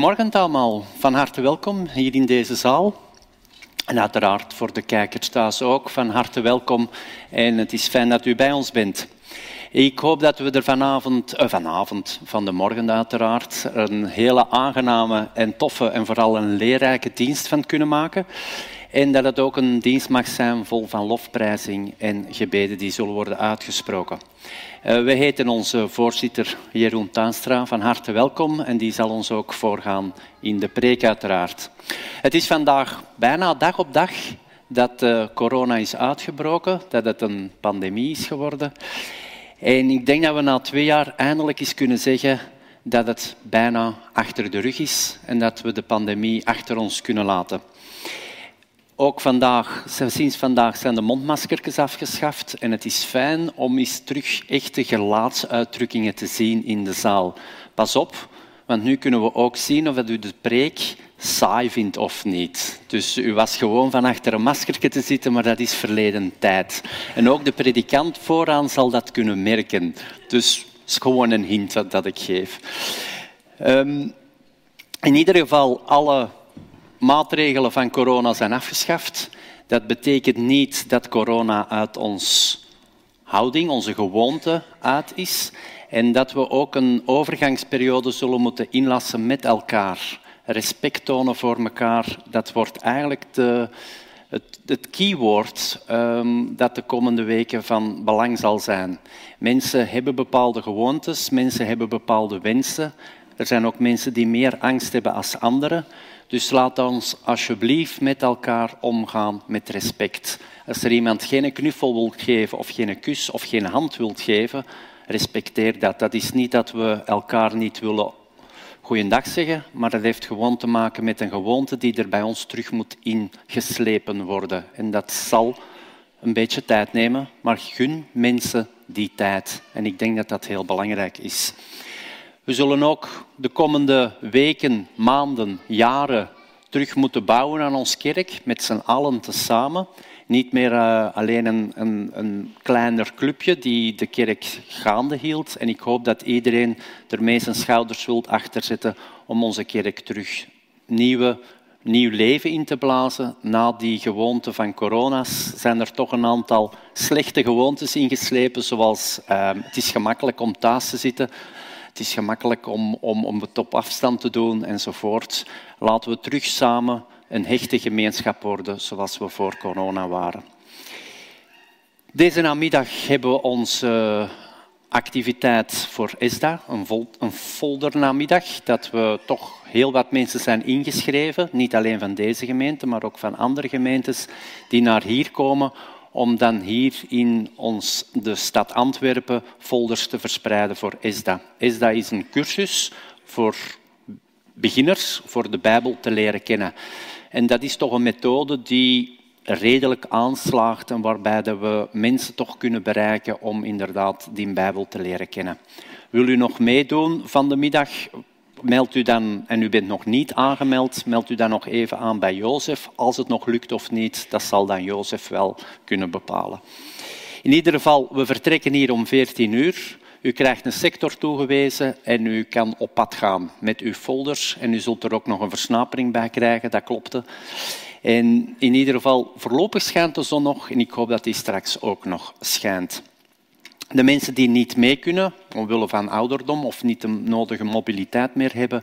Goedemorgen allemaal, van harte welkom hier in deze zaal. En uiteraard voor de kijkers thuis ook, van harte welkom en het is fijn dat u bij ons bent. Ik hoop dat we er vanavond, eh, vanavond, van de morgen uiteraard, een hele aangename en toffe en vooral een leerrijke dienst van kunnen maken. En dat het ook een dienst mag zijn vol van lofprijzing en gebeden die zullen worden uitgesproken. Uh, we heten onze voorzitter Jeroen Tuinstra van harte welkom en die zal ons ook voorgaan in de preek uiteraard. Het is vandaag bijna dag op dag dat uh, corona is uitgebroken, dat het een pandemie is geworden. En ik denk dat we na twee jaar eindelijk eens kunnen zeggen dat het bijna achter de rug is en dat we de pandemie achter ons kunnen laten. Ook vandaag, sinds vandaag zijn de mondmaskers afgeschaft en het is fijn om eens terug echte gelaatsuitdrukkingen te zien in de zaal. Pas op, want nu kunnen we ook zien of u de preek saai vindt of niet. Dus u was gewoon van achter een masker te zitten, maar dat is verleden tijd. En ook de predikant vooraan zal dat kunnen merken. Dus het is gewoon een hint dat ik geef. Um, in ieder geval, alle maatregelen van corona zijn afgeschaft. Dat betekent niet dat corona uit ons houding, onze gewoonte uit is. En dat we ook een overgangsperiode zullen moeten inlassen met elkaar. Respect tonen voor elkaar, dat wordt eigenlijk de, het, het keyword um, dat de komende weken van belang zal zijn. Mensen hebben bepaalde gewoontes, mensen hebben bepaalde wensen. Er zijn ook mensen die meer angst hebben als anderen. Dus laat ons alsjeblieft met elkaar omgaan met respect. Als er iemand geen knuffel wil geven of geen kus of geen hand wil geven, respecteer dat. Dat is niet dat we elkaar niet willen goeiedag zeggen, maar dat heeft gewoon te maken met een gewoonte die er bij ons terug moet ingeslepen worden. En dat zal een beetje tijd nemen, maar gun mensen die tijd. En ik denk dat dat heel belangrijk is. We zullen ook de komende weken, maanden, jaren terug moeten bouwen aan ons kerk, met z'n allen tezamen. Niet meer uh, alleen een, een, een, kleiner clubje die de kerk gaande hield. En ik hoop dat iedereen ermee zijn schouders wilt achterzetten om onze kerk terug nieuwe, nieuw leven in te blazen. Na die gewoonte van corona's zijn er toch een aantal slechte gewoontes ingeslepen, zoals uh, het is gemakkelijk om thuis te zitten is gemakkelijk om, om, om het op afstand te doen enzovoort. Laten we terug samen een hechte gemeenschap worden zoals we voor corona waren. Deze namiddag hebben we onze activiteit voor ESDA, een, een foldernamiddag, dat we toch heel wat mensen zijn ingeschreven, niet alleen van deze gemeente, maar ook van andere gemeentes, die naar hier komen om dan hier in ons, de stad Antwerpen folders te verspreiden voor ESDA. ESDA is een cursus voor beginners, voor de Bijbel te leren kennen. En dat is toch een methode die redelijk aanslaagt en waarbij we mensen toch kunnen bereiken om inderdaad die Bijbel te leren kennen. Wil u nog meedoen van de middag? Meld u dan, en u bent nog niet aangemeld, meld u dan nog even aan bij Jozef. Als het nog lukt of niet, dat zal dan Jozef wel kunnen bepalen. In ieder geval, we vertrekken hier om 14 uur. U krijgt een sector toegewezen en u kan op pad gaan met uw folders. En u zult er ook nog een versnapering bij krijgen, dat klopte. En in ieder geval, voorlopig schijnt de zon nog en ik hoop dat die straks ook nog schijnt. De mensen die niet mee kunnen, omwille van ouderdom of niet de nodige mobiliteit meer hebben,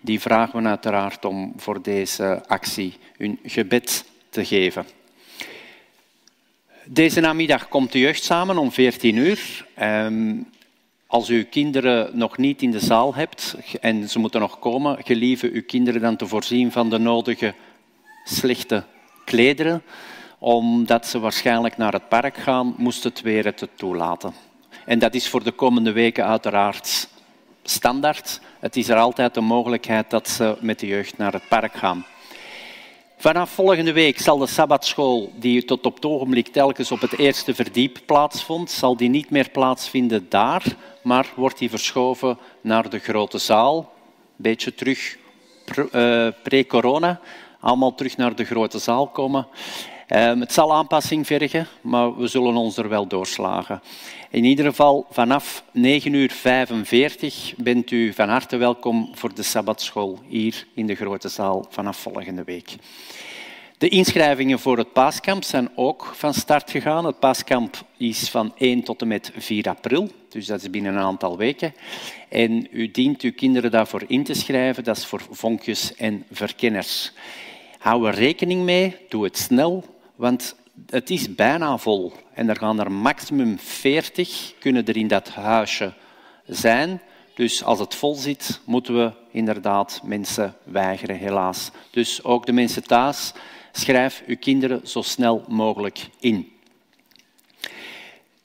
die vragen we uiteraard om voor deze actie hun gebed te geven. Deze namiddag komt de jeugd samen om 14 uur. Ehm, als u kinderen nog niet in de zaal hebt en ze moeten nog komen, gelieve uw kinderen dan te voorzien van de nodige slechte klederen, omdat ze waarschijnlijk naar het park gaan, moest het weer het toelaten. En dat is voor de komende weken uiteraard standaard. Het is er altijd de mogelijkheid dat ze met de jeugd naar het park gaan. Vanaf volgende week zal de sabbatschool, die tot op het ogenblik telkens op het eerste verdiep plaatsvond, zal die niet meer plaatsvinden daar, maar wordt die verschoven naar de grote zaal. Een beetje terug eh, pre-corona, allemaal terug naar de grote zaal komen. Ehm, het zal aanpassing vergen, maar we zullen ons er wel doorslagen. In ieder geval, vanaf 9 uur 45 bent u van harte welkom voor de Sabbatschool hier in de grote zaal vanaf volgende week. De inschrijvingen voor het paaskamp zijn ook van start gegaan. Het paaskamp is van 1 tot en met 4 april, dus dat is binnen een aantal weken. En u dient uw kinderen daarvoor in te schrijven, dat is voor vonkjes en verkenners. Hou er rekening mee, doe het snel, want het is bijna vol. En er gaan er maximum 40 kunnen er in dat huisje zijn. Dus als het vol zit, moeten we inderdaad mensen weigeren, helaas. Dus ook de mensen thuis, schrijf uw kinderen zo snel mogelijk in.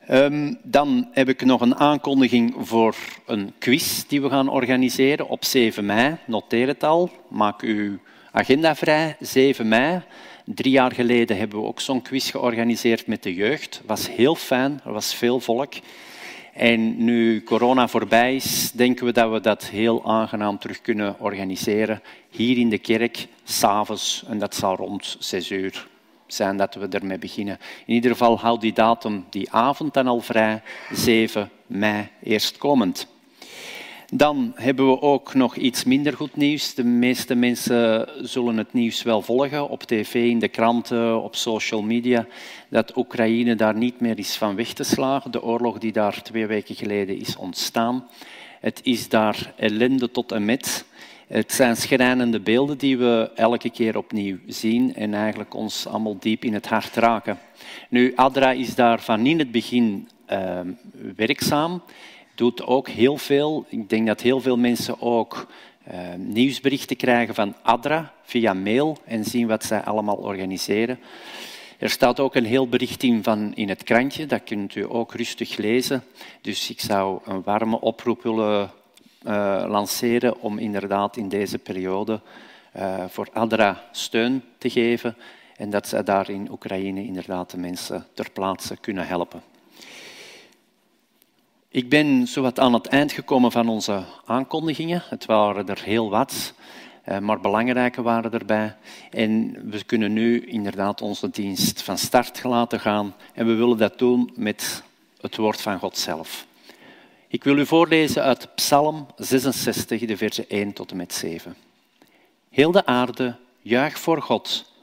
Um, dan heb ik nog een aankondiging voor een quiz die we gaan organiseren op 7 mei. Noteer het al, maak uw agenda vrij. 7 mei. Drie jaar geleden hebben we ook zo'n quiz georganiseerd met de jeugd. Het was heel fijn, er was veel volk. En nu corona voorbij is, denken we dat we dat heel aangenaam terug kunnen organiseren. Hier in de kerk, s'avonds, en dat zal rond zes uur zijn dat we ermee beginnen. In ieder geval houd die datum, die avond dan al vrij, 7 mei eerstkomend. Dan hebben we ook nog iets minder goed nieuws. De meeste mensen zullen het nieuws wel volgen op tv, in de kranten, op social media, dat Oekraïne daar niet meer is van weg te slagen. De oorlog die daar twee weken geleden is ontstaan. Het is daar ellende tot en met. Het zijn schrijnende beelden die we elke keer opnieuw zien en eigenlijk ons allemaal diep in het hart raken. Nu, Adra is daar van in het begin uh, werkzaam doet ook heel veel. Ik denk dat heel veel mensen ook uh, nieuwsberichten krijgen van ADRA via mail en zien wat zij allemaal organiseren. Er staat ook een heel bericht in van in het krantje, dat kunt u ook rustig lezen. Dus ik zou een warme oproep willen uh, lanceren om inderdaad in deze periode uh, voor ADRA steun te geven en dat zij daar in Oekraïne inderdaad de mensen ter plaatse kunnen helpen. Ik ben zowat aan het eind gekomen van onze aankondigingen. Het waren er heel wat, eh, maar belangrijke waren erbij. En we kunnen nu inderdaad onze dienst van start laten gaan. En we willen dat doen met het woord van God zelf. Ik wil u voorlezen uit Psalm 66, de versen 1 tot en met 7. Heel de aarde, juich voor God.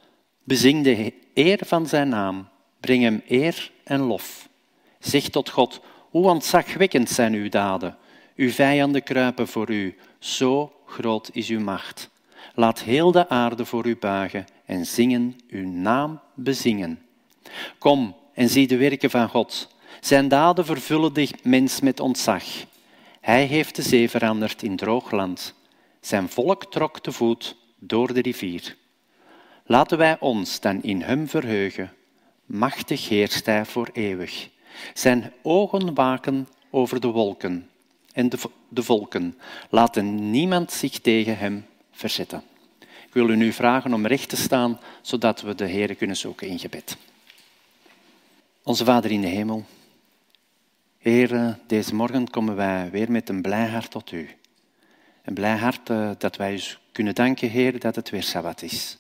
Bezing de eer van zijn naam. Breng hem eer en lof. Zeg tot God, hoe ontzagwekkend zijn uw daden. Uw vijanden kruipen voor u. Zo groot is uw macht. Laat heel de aarde voor u buigen en zingen, uw naam bezingen. Kom en zie de werken van God. Zijn daden vervullen de mens met ontzag. Hij heeft de zee veranderd in droog land. Zijn volk trok te voet door de rivier. Laten wij ons dan in hem verheugen. Machtig heerst hij voor eeuwig. Zijn ogen waken over de wolken en de, de volken. Laten niemand zich tegen hem verzetten. Ik wil u nu vragen om recht te staan, zodat we de Heer kunnen zoeken in gebed. Onze Vader in de hemel, Heer, deze morgen komen wij weer met een blij hart tot u. Een blij hart eh, dat wij u kunnen danken, Heer, dat het weer Sabbat is.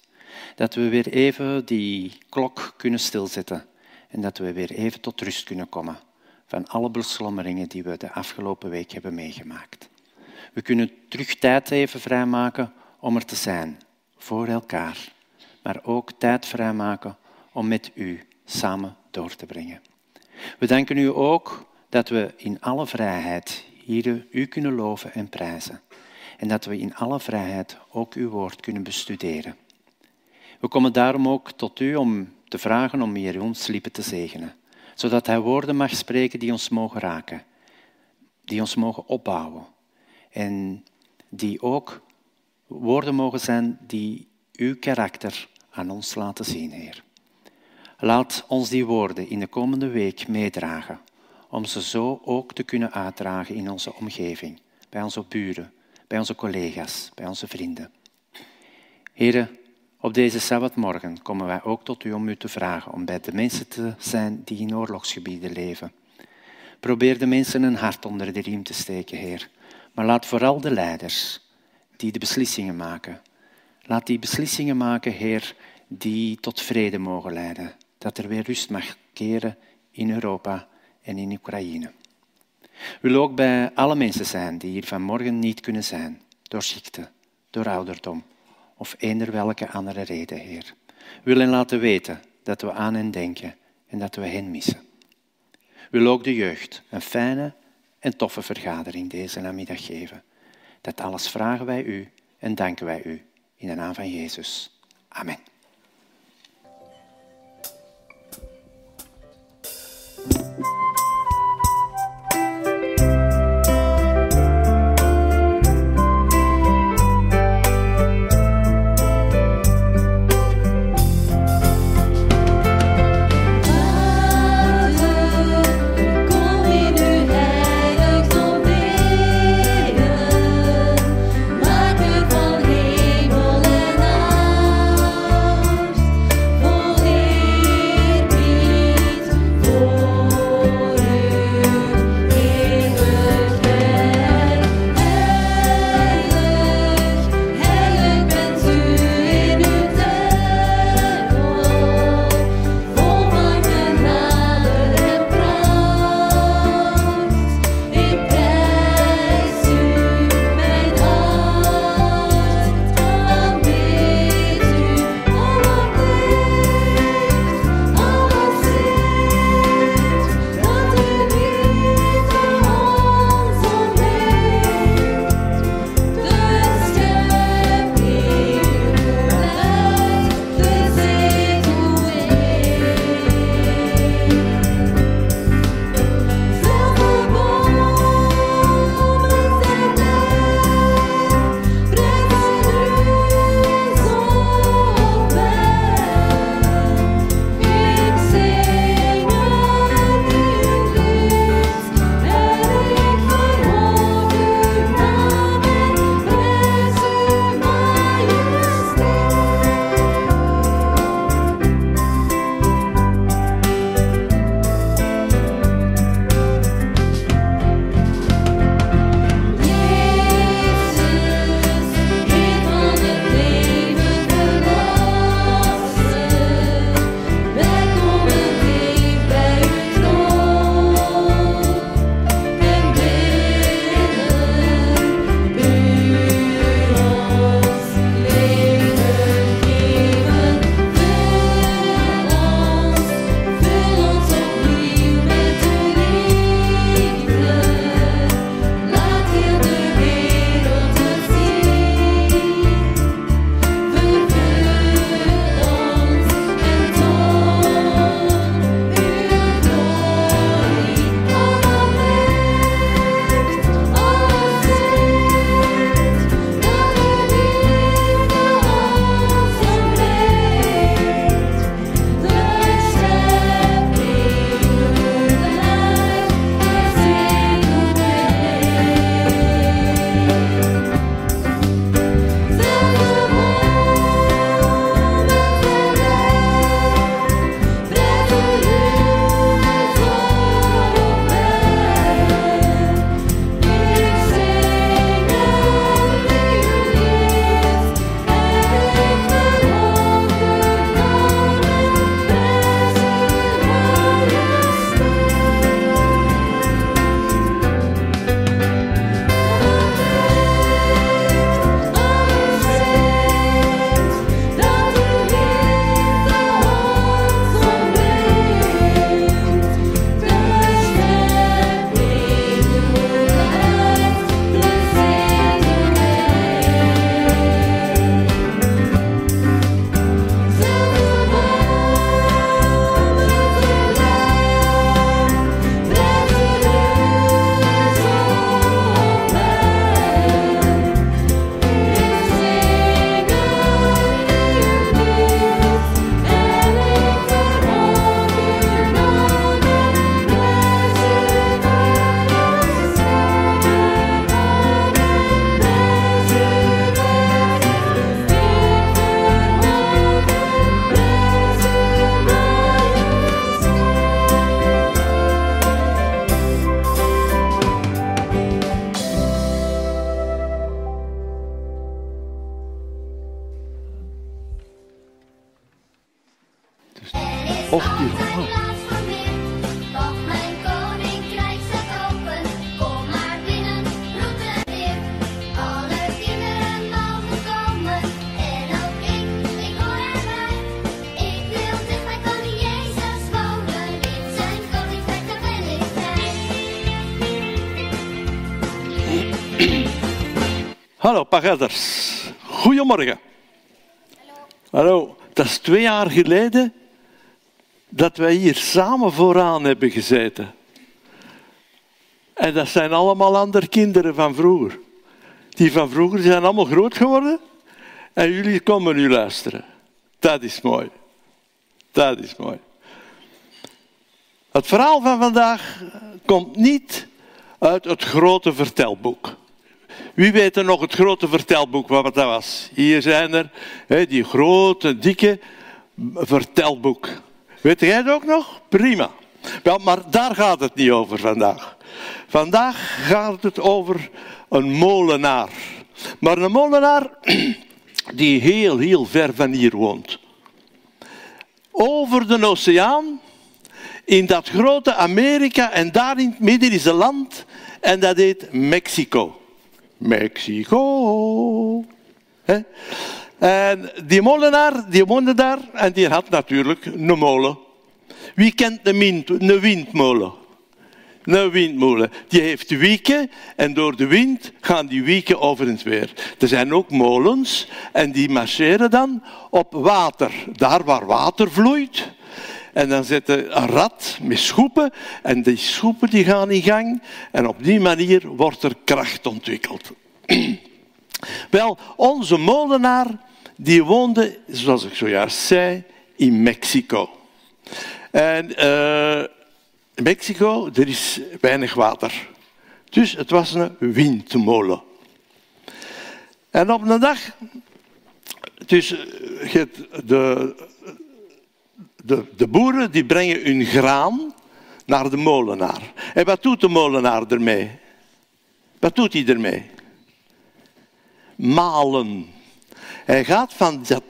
Dat we weer even die klok kunnen stilzetten en dat we weer even tot rust kunnen komen van alle beslommeringen die we de afgelopen week hebben meegemaakt. We kunnen terug tijd even vrijmaken om er te zijn, voor elkaar, maar ook tijd vrijmaken om met u samen door te brengen. We danken u ook dat we in alle vrijheid hier u kunnen loven en prijzen. En dat we in alle vrijheid ook uw woord kunnen bestuderen. We komen daarom ook tot u om te vragen om hier ons liepen te zegenen. Zodat Hij woorden mag spreken die ons mogen raken. Die ons mogen opbouwen. En die ook woorden mogen zijn die uw karakter aan ons laten zien, Heer. Laat ons die woorden in de komende week meedragen, om ze zo ook te kunnen uitdragen in onze omgeving, bij onze buren, bij onze collega's, bij onze vrienden. Heren, op deze Sabbatmorgen komen wij ook tot u om u te vragen om bij de mensen te zijn die in oorlogsgebieden leven. Probeer de mensen een hart onder de riem te steken, Heer. Maar laat vooral de leiders die de beslissingen maken, laat die beslissingen maken, Heer, die tot vrede mogen leiden. Dat er weer rust mag keren in Europa en in Oekraïne. Willen ook bij alle mensen zijn die hier vanmorgen niet kunnen zijn, door ziekte, door ouderdom of eender welke andere reden, Heer. We willen laten weten dat we aan hen denken en dat we hen missen. Willen ook de jeugd een fijne en toffe vergadering deze namiddag geven. Dat alles vragen wij u en danken wij u in de naam van Jezus. Amen. Hallo pagerders. Goedemorgen. Hallo. Dat is twee jaar geleden dat wij hier samen vooraan hebben gezeten. En dat zijn allemaal andere kinderen van vroeger. Die van vroeger zijn allemaal groot geworden. En jullie komen nu luisteren. Dat is mooi. Dat is mooi. Het verhaal van vandaag komt niet uit het grote vertelboek. Wie weet er nog het grote vertelboek wat dat was? Hier zijn er die grote, dikke vertelboek. Weet jij het ook nog? Prima. Maar daar gaat het niet over vandaag. Vandaag gaat het over een molenaar. Maar een molenaar die heel, heel ver van hier woont. Over de oceaan, in dat grote Amerika en daar in het midden is een land en dat heet Mexico. Mexico. En die molenaar, die woonde daar en die had natuurlijk een molen. Wie kent een, wind, een windmolen? Een windmolen. Die heeft wieken en door de wind gaan die wieken over het weer. Er zijn ook molens en die marcheren dan op water. Daar waar water vloeit. En dan zit er een rad met schoepen en die schoepen die gaan in gang. En op die manier wordt er kracht ontwikkeld. Wel, onze molenaar die woonde, zoals ik zojuist zei, in Mexico. En eh, in Mexico, er is weinig water. Dus het was een windmolen. En op een dag, dus eh, de, de, de boeren die brengen hun graan naar de molenaar. En wat doet de molenaar ermee? Wat doet hij ermee? Malen. Hij gaat van dat,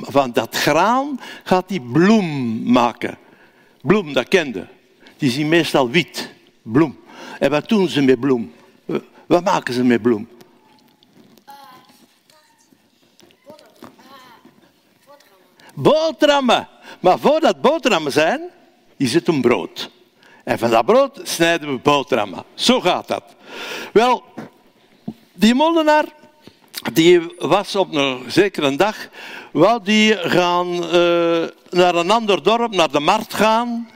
van dat graan gaat hij bloem maken. Bloem, dat kende. Die zien meestal wit. Bloem. En wat doen ze met bloem? Wat maken ze met bloem? Boterhammen. Maar voordat boterhammen zijn, is het een brood. En van dat brood snijden we boterhammen. Zo gaat dat. Wel, die molenaar, die was op een zekere dag, wou die gaan eh, naar een ander dorp, naar de markt gaan.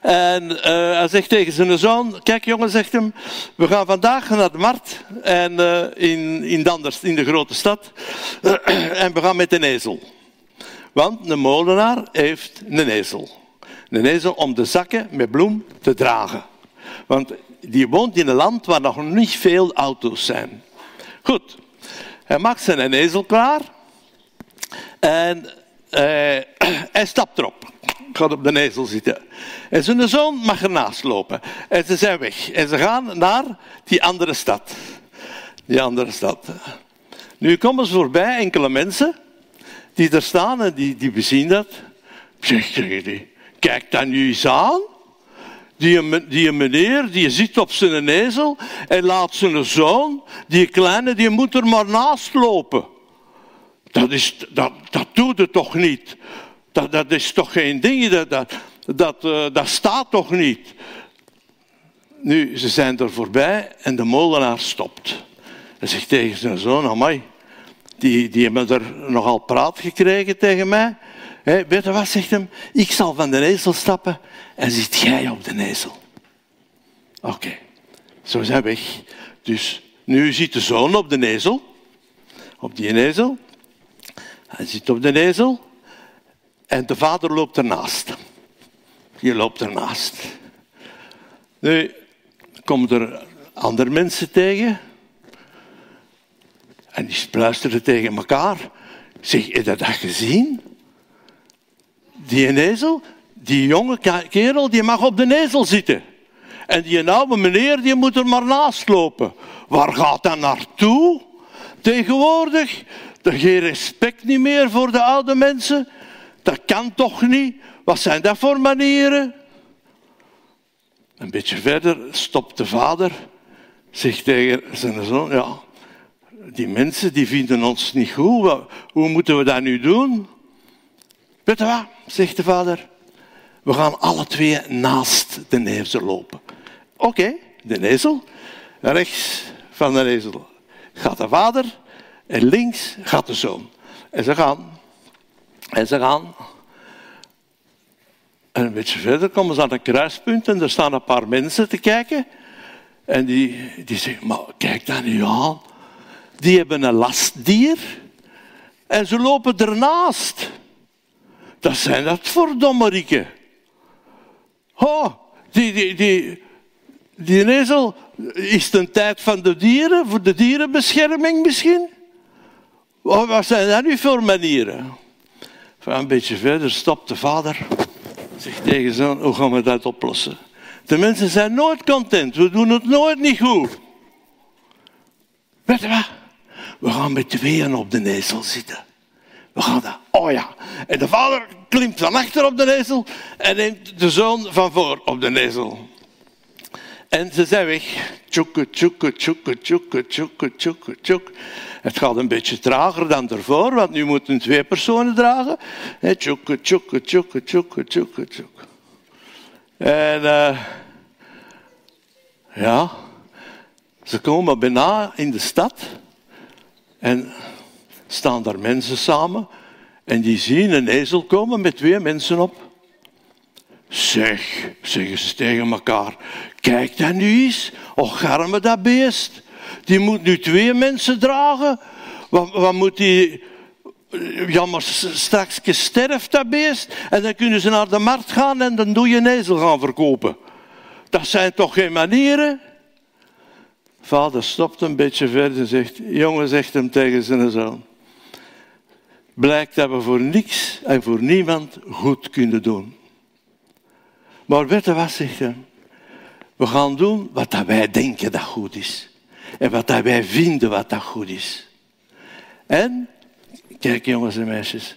En eh, hij zegt tegen zijn zoon, kijk jongen, zegt hem, we gaan vandaag naar de markt en, eh, in, in, de anders, in de grote stad en we gaan met een ezel. Want een molenaar heeft een ezel. Een ezel om de zakken met bloem te dragen. Want die woont in een land waar nog niet veel auto's zijn. Goed, hij maakt zijn ezel klaar en eh, hij stapt erop. Gaat op de ezel zitten. En zijn zoon mag ernaast lopen. En ze zijn weg. En ze gaan naar die andere stad. Die andere stad. Nu komen ze voorbij, enkele mensen, die er staan en die, die bezien dat. Zeg tegen die, kijk dan nu eens aan. Die, die meneer die zit op zijn ezel en laat zijn zoon, die kleine, die moet er maar naast lopen. Dat, is, dat, dat doet het toch niet? Dat, dat is toch geen ding, dat, dat, dat, uh, dat staat toch niet? Nu, ze zijn er voorbij en de molenaar stopt. Hij zegt tegen zijn zoon, amai, die, die hebben er nogal praat gekregen tegen mij. He, weet je wat, zegt hem, ik zal van de ezel stappen en zit jij op de ezel. Oké, zo zijn weg. Dus nu zit de zoon op de ezel, op die ezel. Hij zit op de ezel en de vader loopt ernaast. Je loopt ernaast. Nu komen er andere mensen tegen. En die luisteren tegen elkaar. Zeg, heb je dat gezien? Die ezel, die jonge kerel, die mag op de ezel zitten. En die oude meneer, die moet er maar naast lopen. Waar gaat dat naartoe? Tegenwoordig, er geen respect niet meer voor de oude mensen. Dat kan toch niet? Wat zijn dat voor manieren? Een beetje verder stopt de vader, zegt tegen zijn zoon, ja, die mensen die vinden ons niet goed, hoe moeten we dat nu doen? Weet je wat, zegt de vader, we gaan alle twee naast de ezel lopen. Oké, de ezel, rechts van de ezel gaat de vader en links gaat de zoon. En ze gaan, en ze gaan en een beetje verder komen ze aan een kruispunt en er staan een paar mensen te kijken. En die, die zeggen, maar kijk daar nu aan. Die hebben een lastdier en ze lopen ernaast. Dat zijn dat voor dommerikken. Oh, die, die, die, die ezel, is het een tijd van de dieren, voor de dierenbescherming misschien? Oh, Wat zijn dat nu voor manieren? Van een beetje verder stopt de vader zegt tegen zijn hoe gaan we dat oplossen? De mensen zijn nooit content, we doen het nooit niet goed. Weet je wat? We gaan met tweeën op de ezel zitten. We gaan dat, oh ja. En de vader klimt van achter op de ezel en neemt de zoon van voor op de ezel. En ze zijn weg. Tjoeke, tjoeke, tjoeke, tjoeke, tjoeke, tjoeke, tjoek. Het gaat een beetje trager dan ervoor, want nu moeten twee personen dragen. Tjoeke, tjoeke, tjoeke, tjoeke, tjoeke, tjoeke. En eh, ja, ze komen bijna in de stad en staan daar mensen samen en die zien een ezel komen met twee mensen op. Zeg, zeggen ze tegen elkaar, kijk dan nu eens, och arme dat beest. Die moet nu twee mensen dragen. Wat, wat moet die... Jammer, straks sterft dat beest. En dan kunnen ze naar de markt gaan en dan doe je een ezel gaan verkopen. Dat zijn toch geen manieren? Vader stopt een beetje verder en zegt, jongen, zegt hem tegen zijn zoon. Blijkt dat we voor niks en voor niemand goed kunnen doen. Maar weet je wat, zegt hij? We gaan doen wat dat wij denken dat goed is. En wat dat wij vinden wat dat goed is. En, kijk jongens en meisjes,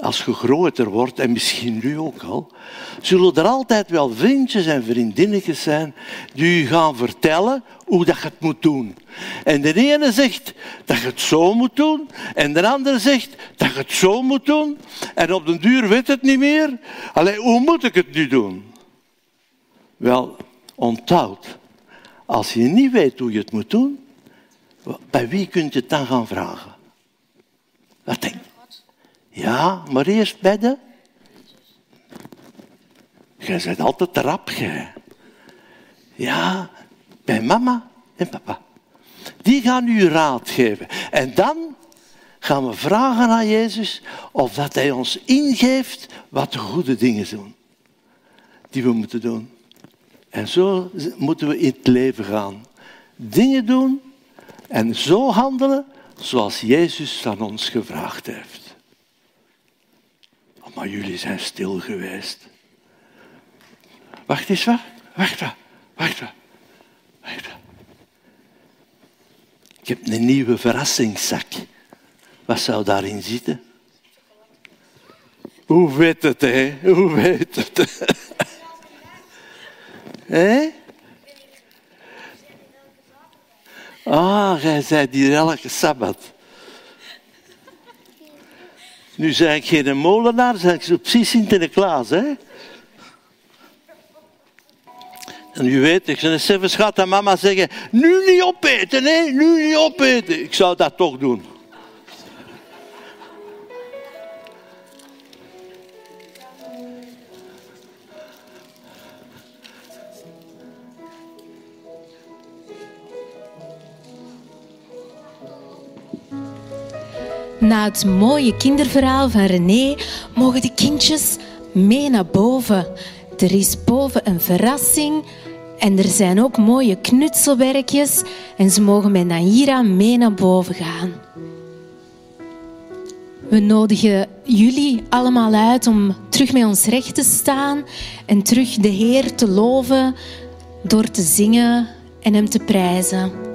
als je groter wordt, en misschien nu ook al, zullen er altijd wel vriendjes en vriendinnetjes zijn die u gaan vertellen hoe dat je het moet doen. En de ene zegt dat je het zo moet doen, en de andere zegt dat je het zo moet doen, en op den duur weet het niet meer. Allee, hoe moet ik het nu doen? Wel, onthoud, als je niet weet hoe je het moet doen, bij wie kunt je het dan gaan vragen? Wat denk je? Ja, maar eerst bij de... Jij bent altijd rap, jij. Ja, bij mama en papa. Die gaan u raad geven. En dan gaan we vragen aan Jezus of dat Hij ons ingeeft wat de goede dingen doen. Die we moeten doen. En zo moeten we in het leven gaan. Dingen doen en zo handelen zoals Jezus van ons gevraagd heeft. Maar jullie zijn stil geweest. Wacht eens, wat? Wacht, wat? Wacht, wat? Ik heb een nieuwe verrassingszak. Wat zou daarin zitten? Hoe weet het, hè? Hoe weet het? Hé? Ah, jij zei hier elke sabbat. Nu zei ik geen molenaar, zei ik zo precies Sinterklaas, hè? En u weet, ik zei, zelfs gaat aan mama zeggen, nu niet opeten, hè? Nu niet opeten. Ik zou dat toch doen. Na het mooie kinderverhaal van René mogen de kindjes mee naar boven. Er is boven een verrassing en er zijn ook mooie knutselwerkjes en ze mogen met Naira mee naar boven gaan. We nodigen jullie allemaal uit om terug met ons recht te staan en terug de Heer te loven door te zingen en Hem te prijzen.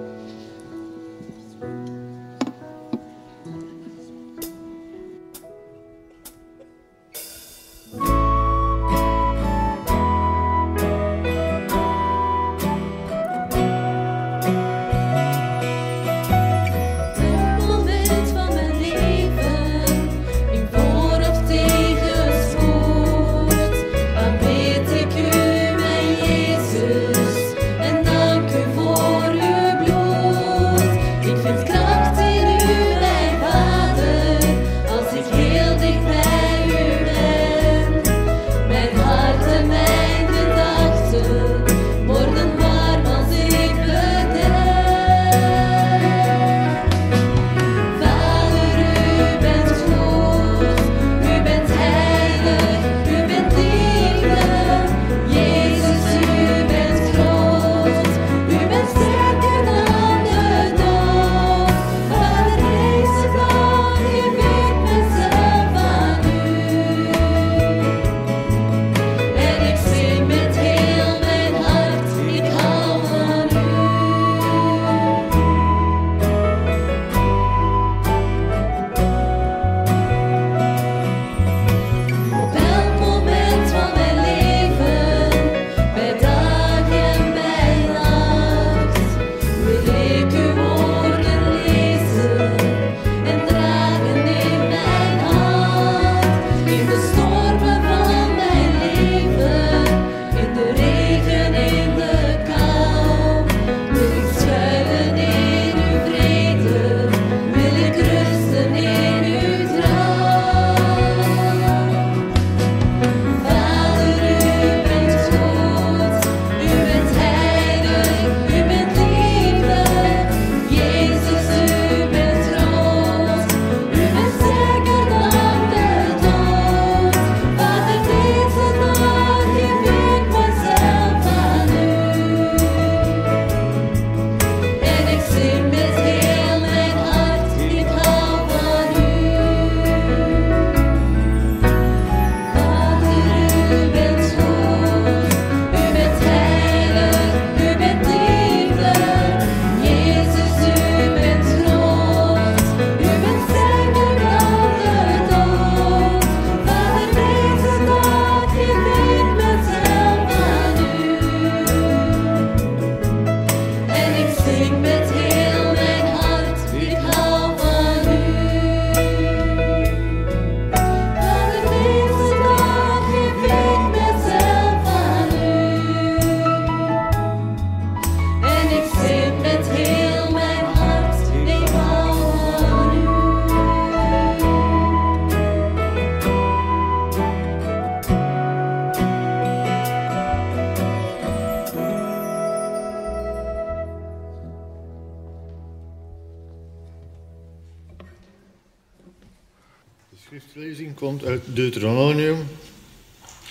Deuteronomium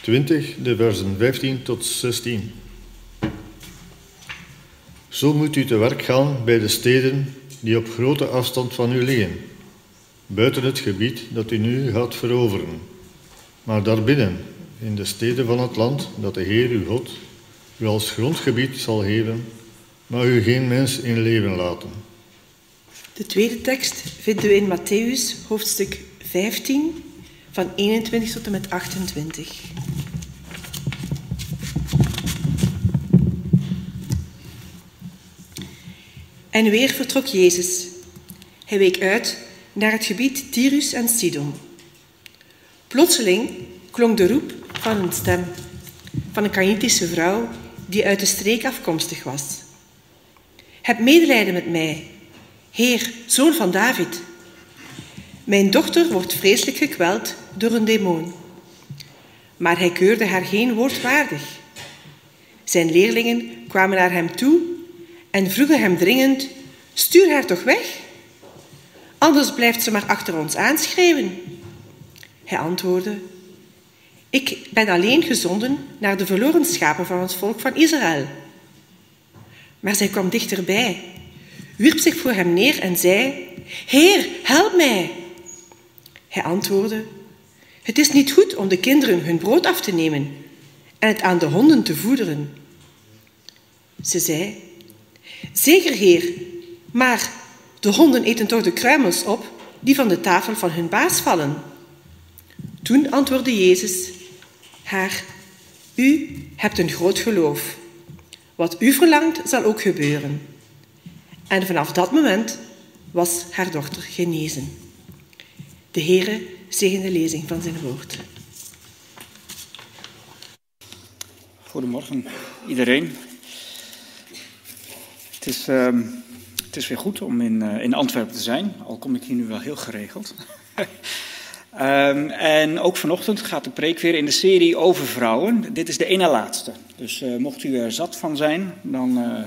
20, de versen 15 tot 16. Zo moet u te werk gaan bij de steden die op grote afstand van u liggen, buiten het gebied dat u nu gaat veroveren, maar daarbinnen, in de steden van het land dat de Heer uw God u als grondgebied zal geven, maar u geen mens in leven laten. De tweede tekst vinden we in Matthäus hoofdstuk 15 van 21 tot en met 28. En weer vertrok Jezus. Hij week uit naar het gebied Tyrus en Sidon. Plotseling klonk de roep van een stem van een Canaanitische vrouw die uit de streek afkomstig was. Heb medelijden met mij, Heer, zoon van David. Mijn dochter wordt vreselijk gekweld door een demon. Maar hij keurde haar geen woord waardig. Zijn leerlingen kwamen naar hem toe en vroegen hem dringend: Stuur haar toch weg? Anders blijft ze maar achter ons aanschreeuwen. Hij antwoordde: Ik ben alleen gezonden naar de verloren schapen van het volk van Israël. Maar zij kwam dichterbij, wierp zich voor hem neer en zei: Heer, help mij! Hij antwoordde: Het is niet goed om de kinderen hun brood af te nemen en het aan de honden te voederen. Ze zei: Zeker, heer, maar de honden eten toch de kruimels op die van de tafel van hun baas vallen. Toen antwoordde Jezus haar: U hebt een groot geloof. Wat u verlangt, zal ook gebeuren. En vanaf dat moment was haar dochter genezen. De Heere zegen de lezing van zijn woord. Goedemorgen iedereen. Het is, ehm, het is weer goed om in, eh, in Antwerpen te zijn, al kom ik hier nu wel heel geregeld. Ehm, en ook vanochtend gaat de preek weer in de serie over vrouwen. Dit is de ene laatste. Dus eh, mocht u er zat van zijn, dan eh,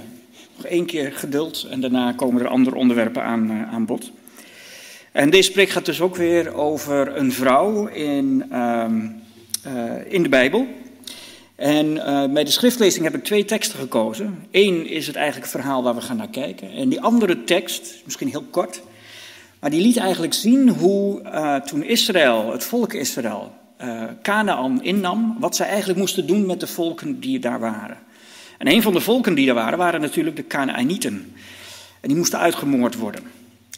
nog één keer geduld en daarna komen er andere onderwerpen aan, aan bod. En deze preek gaat dus ook weer over een vrouw in, ehm, eh, in de Bijbel. En eh, bij de schriftlezing heb ik twee teksten gekozen. Eén is het eigenlijk verhaal waar we gaan naar kijken. En die andere tekst, misschien heel kort, maar die liet eigenlijk zien hoe eh, toen Israël, het volk Israël, Canaan innam, wat zij eigenlijk moesten doen met de volken die daar waren. En een van de volken die daar waren, waren natuurlijk de Canaanieten. En die moesten uitgemoord worden.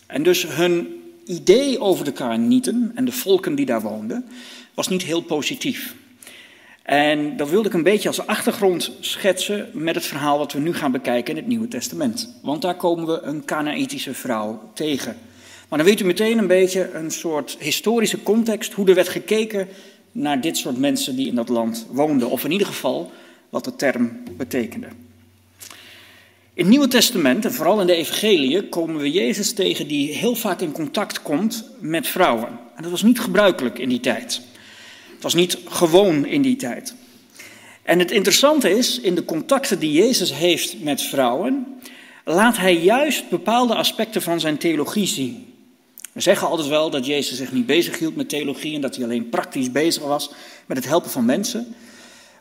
En dus hun idee over de Canaanieten en de volken die daar woonden, was niet heel positief. En dat wilde ik een beetje als achtergrond schetsen met het verhaal wat we nu gaan bekijken in het Nieuwe Testament. Want daar komen we een Canaanitische vrouw tegen. Maar dan weet u meteen een beetje een soort historische context, hoe er werd gekeken naar dit soort mensen die in dat land woonden. Of in ieder geval wat de term betekende. In het Nieuwe Testament, en vooral in de Evangeliën, komen we Jezus tegen die heel vaak in contact komt met vrouwen. En dat was niet gebruikelijk in die tijd. Het was niet gewoon in die tijd. En het interessante is, in de contacten die Jezus heeft met vrouwen, laat hij juist bepaalde aspecten van zijn theologie zien. We zeggen altijd wel dat Jezus zich niet bezighield met theologie en dat hij alleen praktisch bezig was met het helpen van mensen.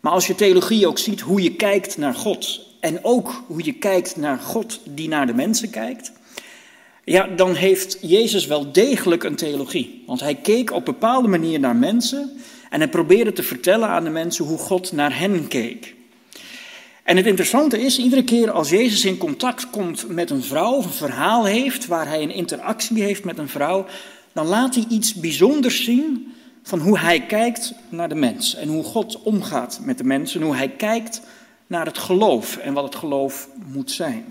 Maar als je theologie ook ziet hoe je kijkt naar God en ook hoe je kijkt naar God die naar de mensen kijkt, ja, dan heeft Jezus wel degelijk een theologie. Want hij keek op bepaalde manier naar mensen en hij probeerde te vertellen aan de mensen hoe God naar hen keek. En het interessante is, iedere keer als Jezus in contact komt met een vrouw, of een verhaal heeft waar hij een interactie heeft met een vrouw, dan laat hij iets bijzonders zien van hoe hij kijkt naar de mens en hoe God omgaat met de mensen, hoe hij kijkt naar het geloof en wat het geloof moet zijn.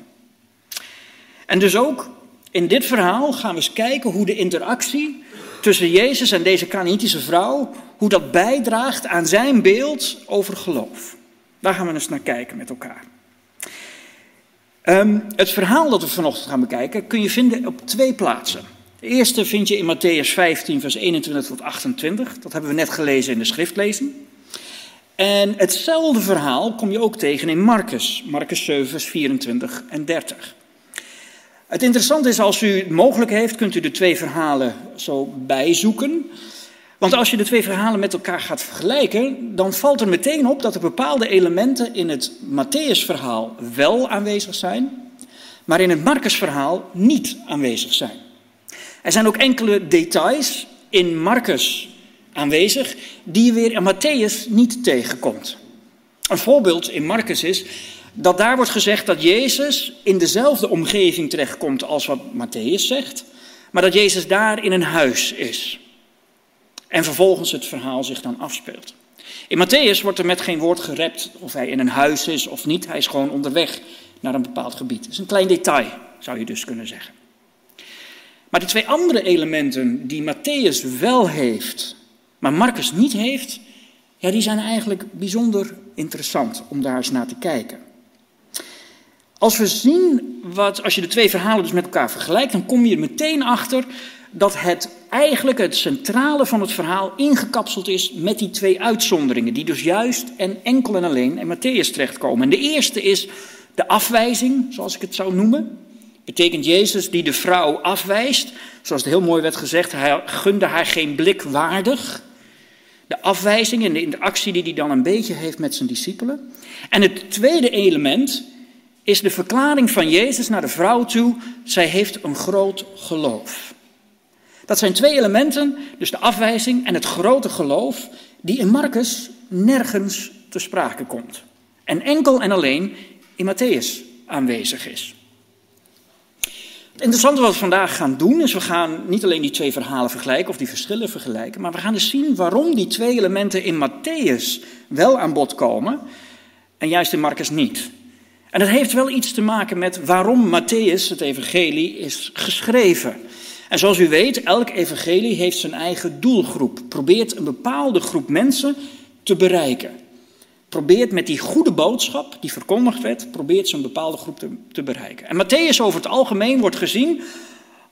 En dus ook in dit verhaal gaan we eens kijken hoe de interactie tussen Jezus en deze Canaanitische vrouw, hoe dat bijdraagt aan zijn beeld over geloof. Daar gaan we eens naar kijken met elkaar. Ehm, het verhaal dat we vanochtend gaan bekijken kun je vinden op twee plaatsen. De eerste vind je in Matthäus 15, vers 21 tot 28. Dat hebben we net gelezen in de schriftlezing. En hetzelfde verhaal kom je ook tegen in Marcus, Marcus 7, vers 24 en 30. Het interessante is, als u mogelijk heeft, kunt u de twee verhalen zo bijzoeken. Want als je de twee verhalen met elkaar gaat vergelijken, dan valt er meteen op dat er bepaalde elementen in het Matthäus-verhaal wel aanwezig zijn, maar in het Marcus-verhaal niet aanwezig zijn. Er zijn ook enkele details in Marcus aanwezig die je weer in Matthäus niet tegenkomt. Een voorbeeld in Marcus is dat daar wordt gezegd dat Jezus in dezelfde omgeving terechtkomt als wat Matthäus zegt, maar dat Jezus daar in een huis is. En vervolgens het verhaal zich dan afspeelt. In Matthäus wordt er met geen woord gerept of hij in een huis is of niet. Hij is gewoon onderweg naar een bepaald gebied. Dat is een klein detail, zou je dus kunnen zeggen. Maar de twee andere elementen die Matthäus wel heeft, maar Marcus niet heeft, ja, die zijn eigenlijk bijzonder interessant om daar eens naar te kijken. Als we zien wat, als je de twee verhalen dus met elkaar vergelijkt, dan kom je er meteen achter dat het eigenlijk het centrale van het verhaal ingekapseld is met die twee uitzonderingen, die dus juist en enkel en alleen in Matthäus terechtkomen. En de eerste is de afwijzing, zoals ik het zou noemen. Betekent Jezus die de vrouw afwijst, zoals het heel mooi werd gezegd, hij gunde haar geen blik waardig. De afwijzing en de interactie die hij dan een beetje heeft met zijn discipelen. En het tweede element is de verklaring van Jezus naar de vrouw toe, zij heeft een groot geloof. Dat zijn twee elementen, dus de afwijzing en het grote geloof, die in Marcus nergens te sprake komt. En enkel en alleen in Matthäus aanwezig is. Het interessante wat we vandaag gaan doen, is we gaan niet alleen die twee verhalen vergelijken of die verschillen vergelijken, maar we gaan dus zien waarom die twee elementen in Matthäus wel aan bod komen en juist in Marcus niet. En dat heeft wel iets te maken met waarom Matthäus, het evangelie, is geschreven. En zoals u weet, elk evangelie heeft zijn eigen doelgroep. Probeert een bepaalde groep mensen te bereiken. Probeert met die goede boodschap die verkondigd werd, probeert zo'n bepaalde groep te, te bereiken. En Matthäus over het algemeen wordt gezien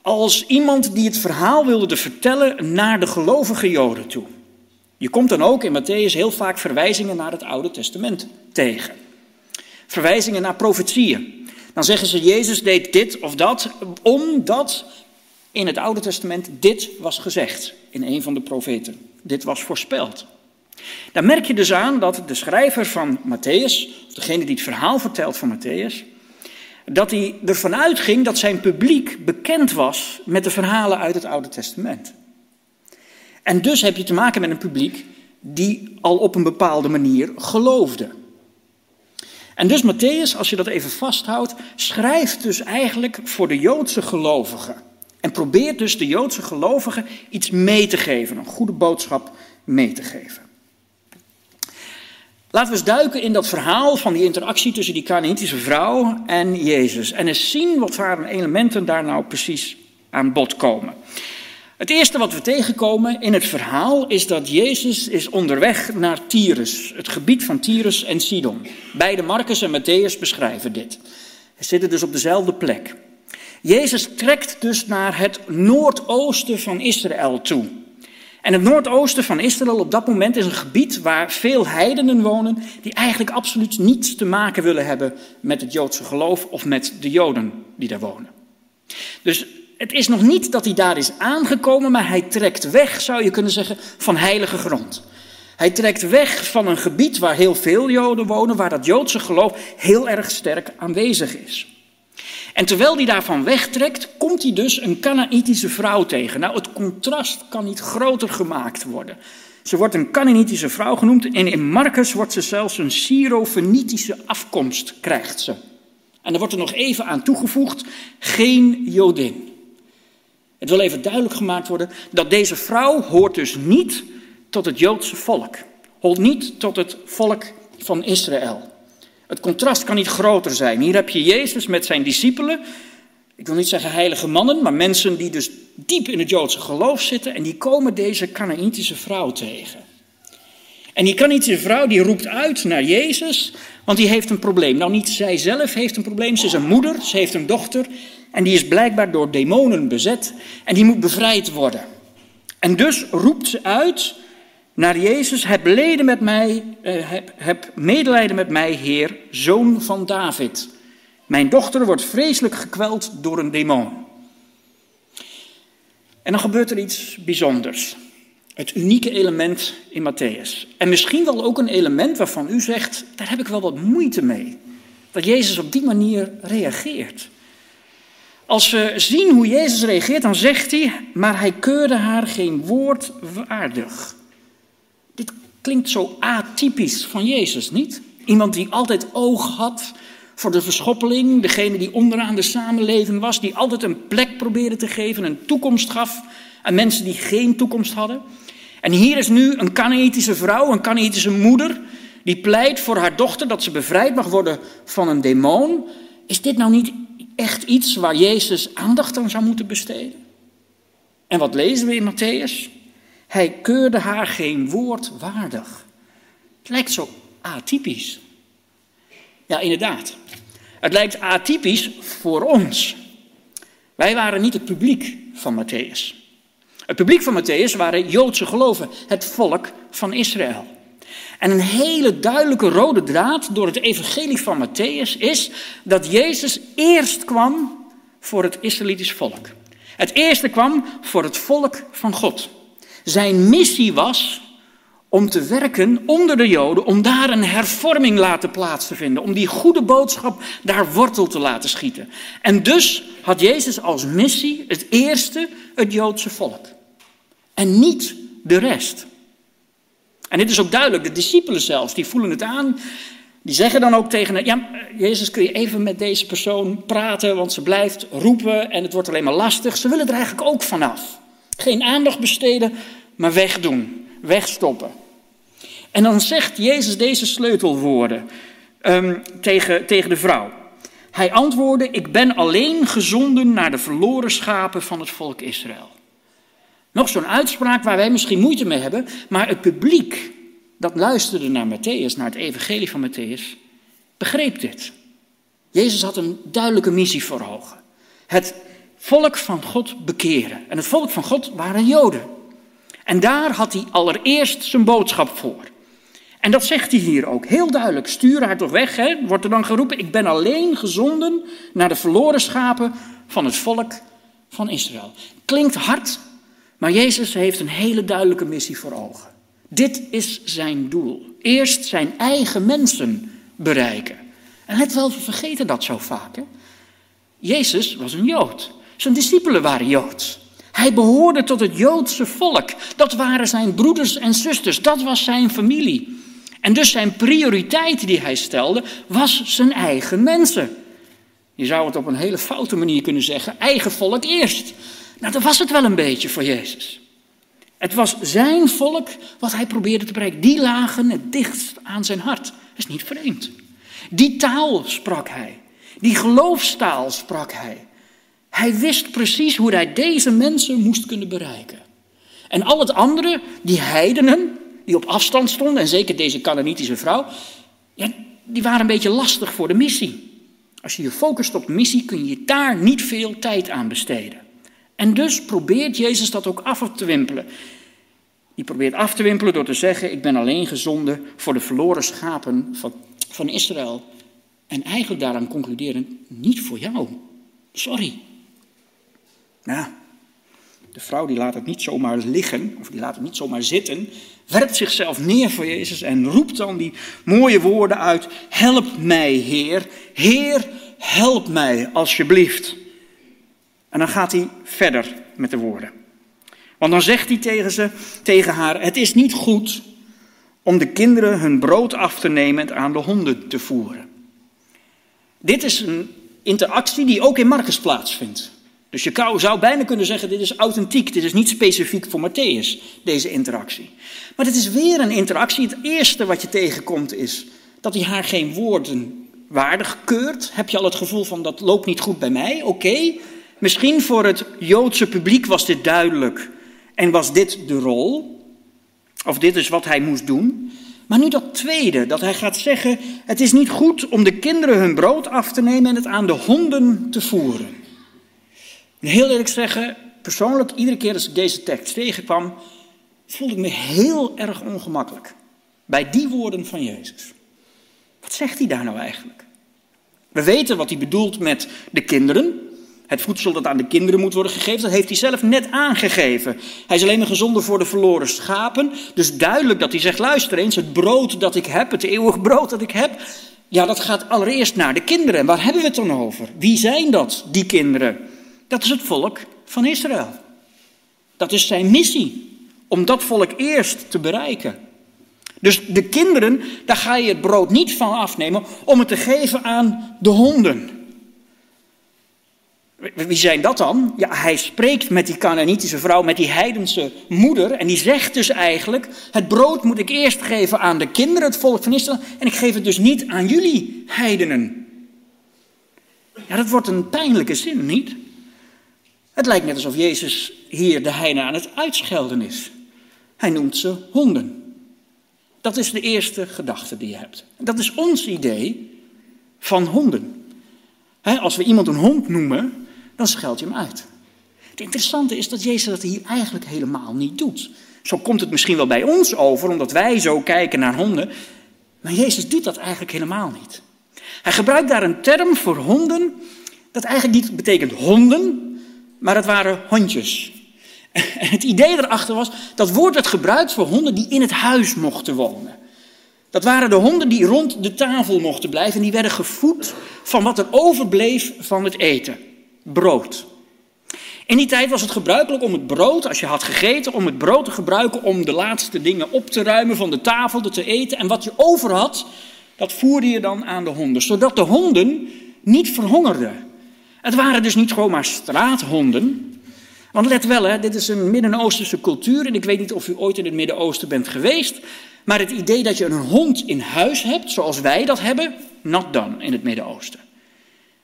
als iemand die het verhaal wilde vertellen naar de gelovige Joden toe. Je komt dan ook in Matthäus heel vaak verwijzingen naar het Oude Testament tegen. Verwijzingen naar profetieën. Dan zeggen ze, Jezus deed dit of dat, omdat in het Oude Testament dit was gezegd in een van de profeten. Dit was voorspeld. Daar merk je dus aan dat de schrijver van Matthäus, degene die het verhaal vertelt van Matthäus, dat hij ervan uitging dat zijn publiek bekend was met de verhalen uit het Oude Testament. En dus heb je te maken met een publiek die al op een bepaalde manier geloofde. En dus Matthäus, als je dat even vasthoudt, schrijft dus eigenlijk voor de Joodse gelovigen. En probeert dus de Joodse gelovigen iets mee te geven, een goede boodschap mee te geven. Laten we eens duiken in dat verhaal van die interactie tussen die Canaanitische vrouw en Jezus. En eens zien wat voor elementen daar nou precies aan bod komen. Het eerste wat we tegenkomen in het verhaal is dat Jezus is onderweg naar Tyrus, het gebied van Tyrus en Sidon. Beide Marcus en Matthäus beschrijven dit. Ze zitten dus op dezelfde plek. Jezus trekt dus naar het noordoosten van Israël toe. En het noordoosten van Israël op dat moment is een gebied waar veel heidenen wonen die eigenlijk absoluut niets te maken willen hebben met het Joodse geloof of met de Joden die daar wonen. Dus het is nog niet dat hij daar is aangekomen, maar hij trekt weg, zou je kunnen zeggen, van heilige grond. Hij trekt weg van een gebied waar heel veel Joden wonen, waar dat Joodse geloof heel erg sterk aanwezig is. En terwijl hij daarvan wegtrekt, komt hij dus een Canaanitische vrouw tegen. Nou, het contrast kan niet groter gemaakt worden. Ze wordt een Canaanitische vrouw genoemd en in Marcus wordt ze zelfs een Syro-Fenitische afkomst, krijgt ze. En er wordt er nog even aan toegevoegd, geen Jodin. Het wil even duidelijk gemaakt worden dat deze vrouw hoort dus niet tot het Joodse volk. Hoort niet tot het volk van Israël. Het contrast kan niet groter zijn. Hier heb je Jezus met zijn discipelen. Ik wil niet zeggen heilige mannen, maar mensen die dus diep in het Joodse geloof zitten. En die komen deze Canaanitische vrouw tegen. En die Canaanitische vrouw die roept uit naar Jezus, want die heeft een probleem. Nou, niet zij zelf heeft een probleem, ze is een moeder, ze heeft een dochter. En die is blijkbaar door demonen bezet en die moet bevrijd worden. En dus roept ze uit naar Jezus, heb, leden met mij, eh, heb, heb medelijden met mij, Heer, zoon van David. Mijn dochter wordt vreselijk gekweld door een demon. En dan gebeurt er iets bijzonders. Het unieke element in Matthäus. En misschien wel ook een element waarvan u zegt, daar heb ik wel wat moeite mee. Dat Jezus op die manier reageert. Als we zien hoe Jezus reageert, dan zegt hij, maar hij keurde haar geen woord waardig. Dit klinkt zo atypisch van Jezus, niet? Iemand die altijd oog had voor de verschoppeling, degene die onderaan de samenleving was, die altijd een plek probeerde te geven, een toekomst gaf aan mensen die geen toekomst hadden. En hier is nu een Canaanitische vrouw, een Canaanitische moeder, die pleit voor haar dochter dat ze bevrijd mag worden van een demon. Is dit nou niet echt iets waar Jezus aandacht aan zou moeten besteden? En wat lezen we in Matthäus? Hij keurde haar geen woord waardig. Het lijkt zo atypisch. Ja, inderdaad. Het lijkt atypisch voor ons. Wij waren niet het publiek van Matthäus. Het publiek van Matthäus waren Joodse geloven, het volk van Israël. En een hele duidelijke rode draad door het evangelie van Matthäus is dat Jezus eerst kwam voor het Israëlitisch volk. Het eerste kwam voor het volk van God. Zijn missie was om te werken onder de Joden, om daar een hervorming laten plaats te vinden, om die goede boodschap daar wortel te laten schieten. En dus had Jezus als missie het eerste het Joodse volk en niet de rest. En dit is ook duidelijk, de discipelen zelfs, die voelen het aan. Die zeggen dan ook tegen ja, Jezus kun je even met deze persoon praten, want ze blijft roepen en het wordt alleen maar lastig. Ze willen er eigenlijk ook vanaf. Geen aandacht besteden, maar wegdoen, wegstoppen. En dan zegt Jezus deze sleutelwoorden um, tegen, tegen de vrouw. Hij antwoordde, ik ben alleen gezonden naar de verloren schapen van het volk Israël. Nog zo'n uitspraak waar wij misschien moeite mee hebben, maar het publiek dat luisterde naar Matthäus, naar het evangelie van Matthäus, begreep dit. Jezus had een duidelijke missie voor ogen. Het volk van God bekeren. En het volk van God waren Joden. En daar had hij allereerst zijn boodschap voor. En dat zegt hij hier ook heel duidelijk. Stuur haar toch weg, hè? wordt er dan geroepen. Ik ben alleen gezonden naar de verloren schapen van het volk van Israël. Klinkt hard, maar Jezus heeft een hele duidelijke missie voor ogen. Dit is zijn doel. Eerst zijn eigen mensen bereiken. En let wel, we vergeten dat zo vaak. Hè? Jezus was een Jood. Zijn discipelen waren Joods. Hij behoorde tot het Joodse volk. Dat waren zijn broeders en zusters. Dat was zijn familie. En dus zijn prioriteit die hij stelde, was zijn eigen mensen. Je zou het op een hele foute manier kunnen zeggen: eigen volk eerst. Nou, dat was het wel een beetje voor Jezus. Het was zijn volk wat hij probeerde te bereiken. Die lagen het dichtst aan zijn hart. Dat is niet vreemd. Die taal sprak hij. Die geloofstaal sprak hij. Hij wist precies hoe hij deze mensen moest kunnen bereiken. En al het andere, die heidenen, die op afstand stonden, en zeker deze Canaanitische vrouw, ja, die waren een beetje lastig voor de missie. Als je je focust op missie, kun je daar niet veel tijd aan besteden. En dus probeert Jezus dat ook af te wimpelen. Die probeert af te wimpelen door te zeggen: Ik ben alleen gezonden voor de verloren schapen van, van Israël. En eigenlijk daaraan concluderen: Niet voor jou. Sorry. Nou, de vrouw die laat het niet zomaar liggen, of die laat het niet zomaar zitten, werpt zichzelf neer voor Jezus en roept dan die mooie woorden uit: Help mij, Heer. Heer, help mij alsjeblieft. En dan gaat hij verder met de woorden. Want dan zegt hij tegen, ze, tegen haar: Het is niet goed om de kinderen hun brood af te nemen en aan de honden te voeren. Dit is een interactie die ook in Marcus plaatsvindt. Dus je zou bijna kunnen zeggen, dit is authentiek, dit is niet specifiek voor Matthäus, deze interactie. Maar het is weer een interactie. Het eerste wat je tegenkomt is dat hij haar geen woorden waardig keurt. Heb je al het gevoel van, dat loopt niet goed bij mij? Oké, misschien voor het Joodse publiek was dit duidelijk. En was dit de rol? Of dit is wat hij moest doen? Maar nu dat tweede, dat hij gaat zeggen: Het is niet goed om de kinderen hun brood af te nemen en het aan de honden te voeren. Heel eerlijk zeggen, persoonlijk, iedere keer als ik deze tekst tegenkwam, voelde ik me heel erg ongemakkelijk. Bij die woorden van Jezus. Wat zegt hij daar nou eigenlijk? We weten wat hij bedoelt met de kinderen. Het voedsel dat aan de kinderen moet worden gegeven, dat heeft hij zelf net aangegeven. Hij is alleen maar gezonder voor de verloren schapen. Dus duidelijk dat hij zegt, luister eens, het brood dat ik heb, het eeuwig brood dat ik heb, ja, dat gaat allereerst naar de kinderen. En waar hebben we het dan over? Wie zijn dat, die kinderen? Dat is het volk van Israël. Dat is zijn missie, om dat volk eerst te bereiken. Dus de kinderen, daar ga je het brood niet van afnemen om het te geven aan de honden. Wie zijn dat dan? Ja, hij spreekt met die Canaanitische vrouw, met die heidense moeder. En die zegt dus eigenlijk: Het brood moet ik eerst geven aan de kinderen, het volk van Israël. En ik geef het dus niet aan jullie heidenen. Ja, dat wordt een pijnlijke zin, niet? Het lijkt net alsof Jezus hier de heiden aan het uitschelden is. Hij noemt ze honden. Dat is de eerste gedachte die je hebt. Dat is ons idee van honden. als we iemand een hond noemen, dan scheld je hem uit. Het interessante is dat Jezus dat hier eigenlijk helemaal niet doet. Zo komt het misschien wel bij ons over, omdat wij zo kijken naar honden. Maar Jezus doet dat eigenlijk helemaal niet. Hij gebruikt daar een term voor honden, dat eigenlijk niet betekent honden, maar het waren hondjes. En het idee erachter was, dat woord werd gebruikt voor honden die in het huis mochten wonen. Dat waren de honden die rond de tafel mochten blijven en die werden gevoed van wat er overbleef van het eten. Brood. In die tijd was het gebruikelijk om het brood, als je had gegeten, om het brood te gebruiken om de laatste dingen op te ruimen van de tafel, te eten. En wat je over had, dat voerde je dan aan de honden, zodat de honden niet verhongerden. Het waren dus niet gewoon maar straathonden. Want let wel, hè, dit is een Midden-Oosterse cultuur en ik weet niet of u ooit in het Midden-Oosten bent geweest. Maar het idee dat je een hond in huis hebt, zoals wij dat hebben, not done in het Midden-Oosten.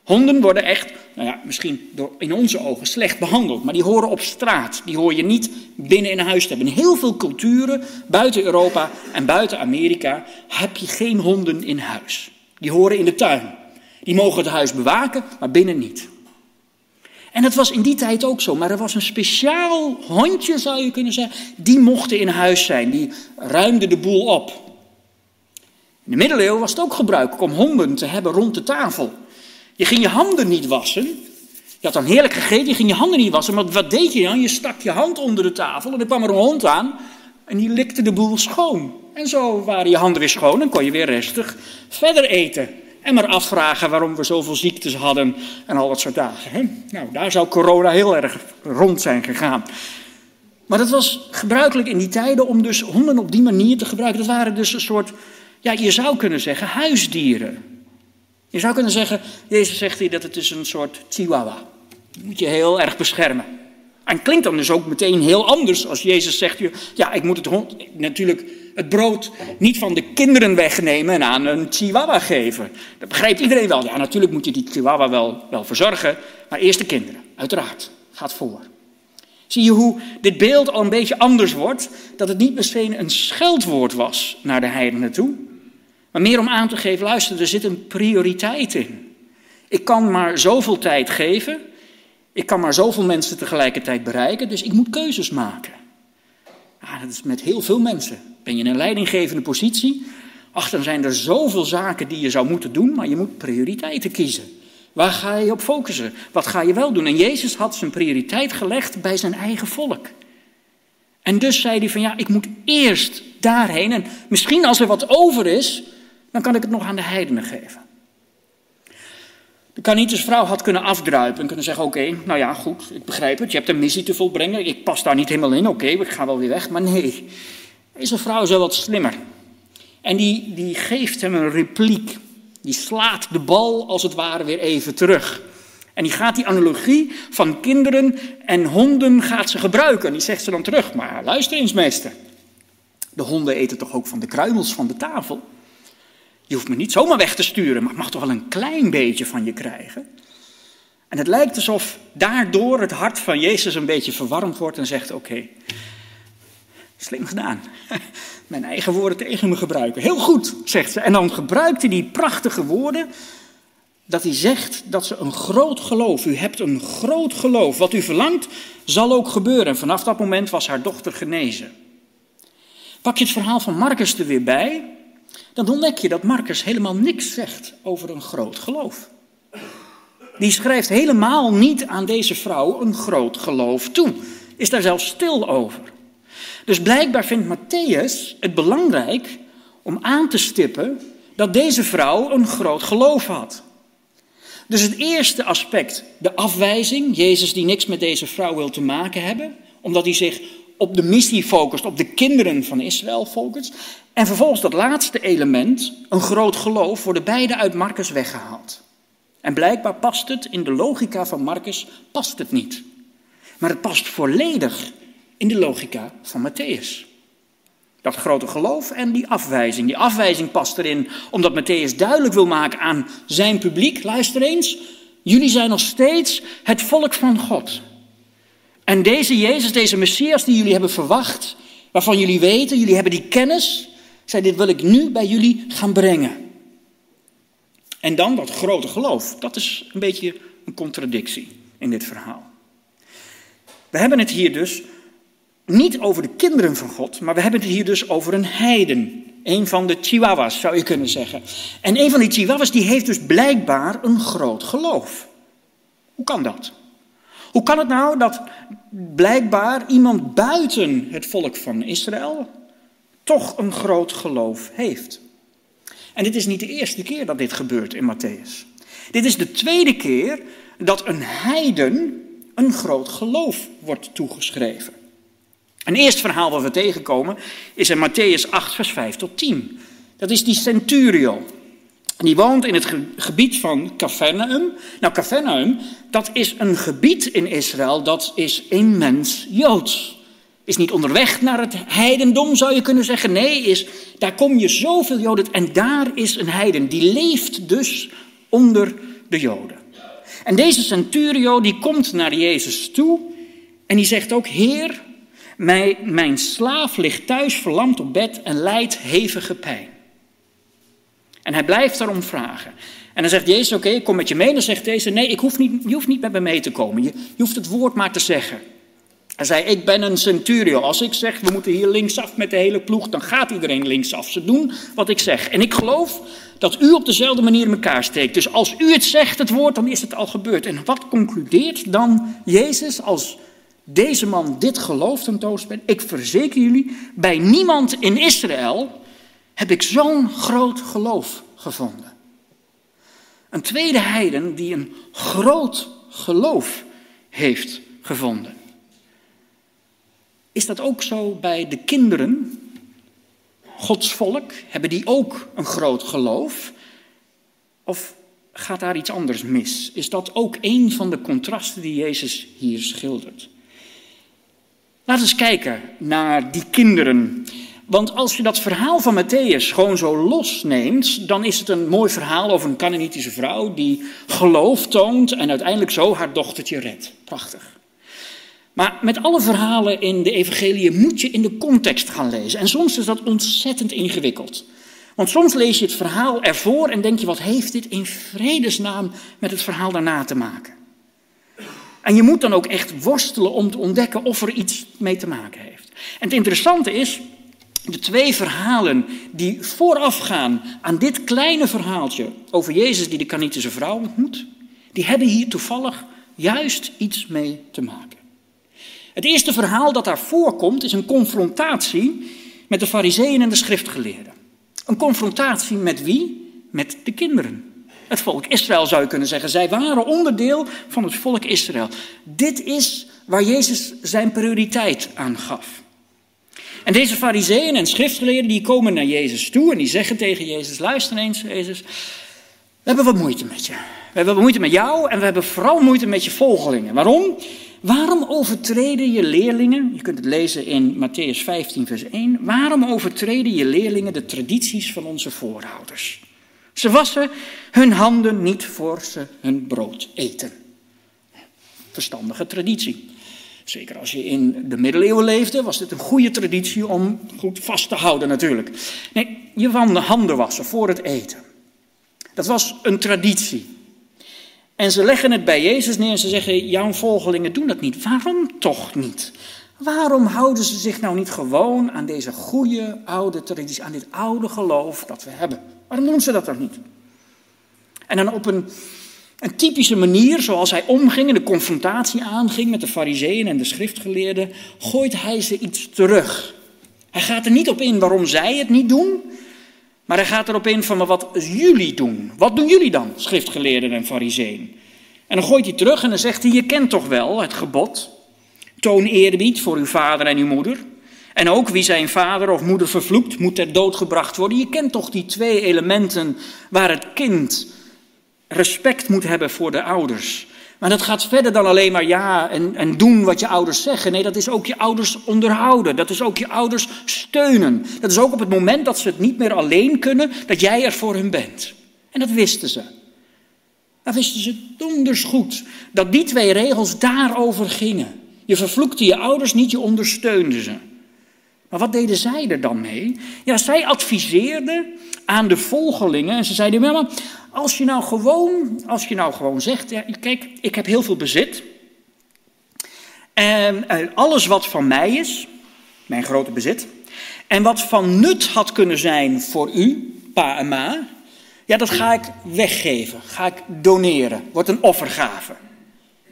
Honden worden echt, nou ja, misschien door, in onze ogen slecht behandeld, maar die horen op straat. Die hoor je niet binnen in huis te hebben. In heel veel culturen, buiten Europa en buiten Amerika, heb je geen honden in huis. Die horen in de tuin. Die mogen het huis bewaken, maar binnen niet. En dat was in die tijd ook zo, maar er was een speciaal hondje, zou je kunnen zeggen, die mochten in huis zijn, die ruimde de boel op. In de middeleeuwen was het ook gebruikelijk om honden te hebben rond de tafel. Je ging je handen niet wassen. Je had dan heerlijk gegeten, je ging je handen niet wassen. Maar wat deed je dan? Je stak je hand onder de tafel en er kwam er een hond aan en die likte de boel schoon. En zo waren je handen weer schoon en kon je weer rustig verder eten. En maar afvragen waarom we zoveel ziektes hadden en al dat soort dagen. Hè? Nou, daar zou corona heel erg rond zijn gegaan. Maar dat was gebruikelijk in die tijden om dus honden op die manier te gebruiken. Dat waren dus een soort, ja, je zou kunnen zeggen, huisdieren. Je zou kunnen zeggen, Jezus zegt hier dat het is een soort chihuahua. Die moet je heel erg beschermen. En klinkt dan dus ook meteen heel anders als Jezus zegt, ja, ik moet het hond, natuurlijk het brood niet van de kinderen wegnemen en aan een chihuahua geven. Dat begrijpt iedereen wel. Ja, natuurlijk moet je die chihuahua wel, wel verzorgen, maar eerst de kinderen, uiteraard, gaat voor. Zie je hoe dit beeld al een beetje anders wordt? Dat het niet meteen een scheldwoord was naar de heidenen toe, maar meer om aan te geven, luister, er zit een prioriteit in. Ik kan maar zoveel tijd geven, ik kan maar zoveel mensen tegelijkertijd bereiken, dus ik moet keuzes maken. Ja, dat is met heel veel mensen. Ben je in een leidinggevende positie? Ach, dan zijn er zoveel zaken die je zou moeten doen, maar je moet prioriteiten kiezen. Waar ga je op focussen? Wat ga je wel doen? En Jezus had zijn prioriteit gelegd bij zijn eigen volk. En dus zei hij van ja, ik moet eerst daarheen. En misschien als er wat over is, dan kan ik het nog aan de heidenen geven. De Canitische vrouw had kunnen afdruipen en kunnen zeggen: Oké, nou ja, goed, ik begrijp het. Je hebt een missie te volbrengen. Ik pas daar niet helemaal in. Oké, ik ga wel weer weg. Maar nee, deze vrouw is wel wat slimmer. En die, die geeft hem een repliek. Die slaat de bal als het ware weer even terug. En die gaat die analogie van kinderen en honden gaat ze gebruiken. En die zegt ze dan terug. Maar luister eens, meester. De honden eten toch ook van de kruimels van de tafel? Je hoeft me niet zomaar weg te sturen, maar ik mag toch wel een klein beetje van je krijgen. En het lijkt alsof daardoor het hart van Jezus een beetje verwarmd wordt en zegt: Oké, slim gedaan. Mijn eigen woorden tegen me gebruiken. Heel goed, zegt ze. En dan gebruikt hij die prachtige woorden. Dat hij zegt dat ze een groot geloof, u hebt een groot geloof. Wat u verlangt, zal ook gebeuren. En vanaf dat moment was haar dochter genezen. Pak je het verhaal van Marcus er weer bij, dan ontdek je dat Marcus helemaal niks zegt over een groot geloof. die schrijft helemaal niet aan deze vrouw een groot geloof toe. Is daar zelfs stil over. Dus blijkbaar vindt Matthäus het belangrijk om aan te stippen dat deze vrouw een groot geloof had. Dus het eerste aspect, de afwijzing, Jezus die niks met deze vrouw wil te maken hebben, omdat hij zich op de missie focust, op de kinderen van Israël focust. En vervolgens dat laatste element, een groot geloof, worden beide uit Marcus weggehaald. En blijkbaar past het in de logica van Marcus, past het niet. Maar het past volledig in de logica van Matthäus. Dat grote geloof en die afwijzing. Die afwijzing past erin omdat Matthäus duidelijk wil maken aan zijn publiek, luister eens, jullie zijn nog steeds het volk van God. En deze Jezus, deze Messias die jullie hebben verwacht, waarvan jullie weten, jullie hebben die kennis, zei dit wil ik nu bij jullie gaan brengen. En dan dat grote geloof. Dat is een beetje een contradictie in dit verhaal. We hebben het hier dus niet over de kinderen van God, maar we hebben het hier dus over een heiden. Een van de chihuahuas zou je kunnen zeggen. En een van die chihuahuas die heeft dus blijkbaar een groot geloof. Hoe kan dat? Hoe kan het nou dat blijkbaar iemand buiten het volk van Israël toch een groot geloof heeft? En dit is niet de eerste keer dat dit gebeurt in Matthäus. Dit is de tweede keer dat een heiden een groot geloof wordt toegeschreven. Een eerste verhaal wat we tegenkomen is in Matthäus 8, vers 5 tot 10. Dat is die centurio. Die woont in het ge- gebied van Capernaum. Nou, Capernaum, dat is een gebied in Israël, dat is immens Joods. Is niet onderweg naar het heidendom, zou je kunnen zeggen. Nee, is, daar kom je zoveel Joden en daar is een heiden. Die leeft dus onder de Joden. En deze centurio, die komt naar Jezus toe en die zegt ook, Heer, mijn, mijn slaaf ligt thuis verlamd op bed en lijdt hevige pijn. En hij blijft daarom vragen. En dan zegt Jezus, oké, ik kom met je mee. Dan zegt deze, nee, ik hoef niet, je hoeft niet met me mee te komen. Je, je hoeft het woord maar te zeggen. Hij zei, ik ben een centurio. Als ik zeg, we moeten hier linksaf met de hele ploeg, dan gaat iedereen linksaf. Ze doen wat ik zeg. En ik geloof dat u op dezelfde manier in elkaar steekt. Dus als u het zegt, het woord, dan is het al gebeurd. En wat concludeert dan Jezus als deze man dit geloof tentoonspreekt? Ik verzeker jullie, bij niemand in Israël heb ik zo'n groot geloof gevonden. Een tweede heiden die een groot geloof heeft gevonden. Is dat ook zo bij de kinderen? Gods volk, hebben die ook een groot geloof? Of gaat daar iets anders mis? Is dat ook een van de contrasten die Jezus hier schildert? Laten we eens kijken naar die kinderen. Want als je dat verhaal van Matthäus gewoon zo losneemt, dan is het een mooi verhaal over een Canaanitische vrouw die geloof toont en uiteindelijk zo haar dochtertje redt. Prachtig. Maar met alle verhalen in de evangelie moet je in de context gaan lezen. En soms is dat ontzettend ingewikkeld. Want soms lees je het verhaal ervoor en denk je, wat heeft dit in vredesnaam met het verhaal daarna te maken? En je moet dan ook echt worstelen om te ontdekken of er iets mee te maken heeft. En het interessante is, de twee verhalen die voorafgaan aan dit kleine verhaaltje over Jezus die de Canitische vrouw ontmoet, die hebben hier toevallig juist iets mee te maken. Het eerste verhaal dat daar voorkomt is een confrontatie met de fariseeën en de schriftgeleerden. Een confrontatie met wie? Met de kinderen. Het volk Israël zou je kunnen zeggen. Zij waren onderdeel van het volk Israël. Dit is waar Jezus zijn prioriteit aan gaf. En deze fariseeën en schriftgeleerden die komen naar Jezus toe en die zeggen tegen Jezus, luister eens Jezus, we hebben wat moeite met je. We hebben moeite met jou en we hebben vooral moeite met je volgelingen. Waarom? Waarom overtreden je leerlingen, je kunt het lezen in Matthäus 15 vers 1, waarom overtreden je leerlingen de tradities van onze voorouders? Ze wassen hun handen niet voor ze hun brood eten. Verstandige traditie. Zeker als je in de middeleeuwen leefde, was dit een goede traditie om goed vast te houden natuurlijk. Nee, je handen wassen voor het eten. Dat was een traditie. En ze leggen het bij Jezus neer en ze zeggen, jouw volgelingen doen dat niet. Waarom toch niet? Waarom houden ze zich nou niet gewoon aan deze goede oude traditie, aan dit oude geloof dat we hebben? Waarom doen ze dat dan niet? En dan op een, Een typische manier zoals hij omging en de confrontatie aanging met de fariseeën en de schriftgeleerden, gooit hij ze iets terug. Hij gaat er niet op in waarom zij het niet doen, maar hij gaat erop in van maar wat jullie doen. Wat doen jullie dan, schriftgeleerden en fariseeën? En dan gooit hij terug en dan zegt hij, je kent toch wel het gebod. Toon eerbied voor uw vader en uw moeder. En ook wie zijn vader of moeder vervloekt, moet ter dood gebracht worden. Je kent toch die twee elementen waar het kind respect moet hebben voor de ouders. Maar dat gaat verder dan alleen maar ja en, en doen wat je ouders zeggen. Nee, dat is ook je ouders onderhouden. Dat is ook je ouders steunen. Dat is ook op het moment dat ze het niet meer alleen kunnen, dat jij er voor hun bent. En dat wisten ze. Dat wisten ze donders goed. Dat die twee regels daarover gingen. Je vervloekte je ouders niet, je ondersteunde ze. Maar wat deden zij er dan mee? Ja, zij adviseerden aan de volgelingen en ze zeiden: "Mama, als je nou gewoon, als je nou gewoon zegt, ja, kijk, ik heb heel veel bezit. En eh, alles wat van mij is, mijn grote bezit, en wat van nut had kunnen zijn voor u, pa en ma, ja, dat ga ik weggeven, ga ik doneren, wordt een offergave.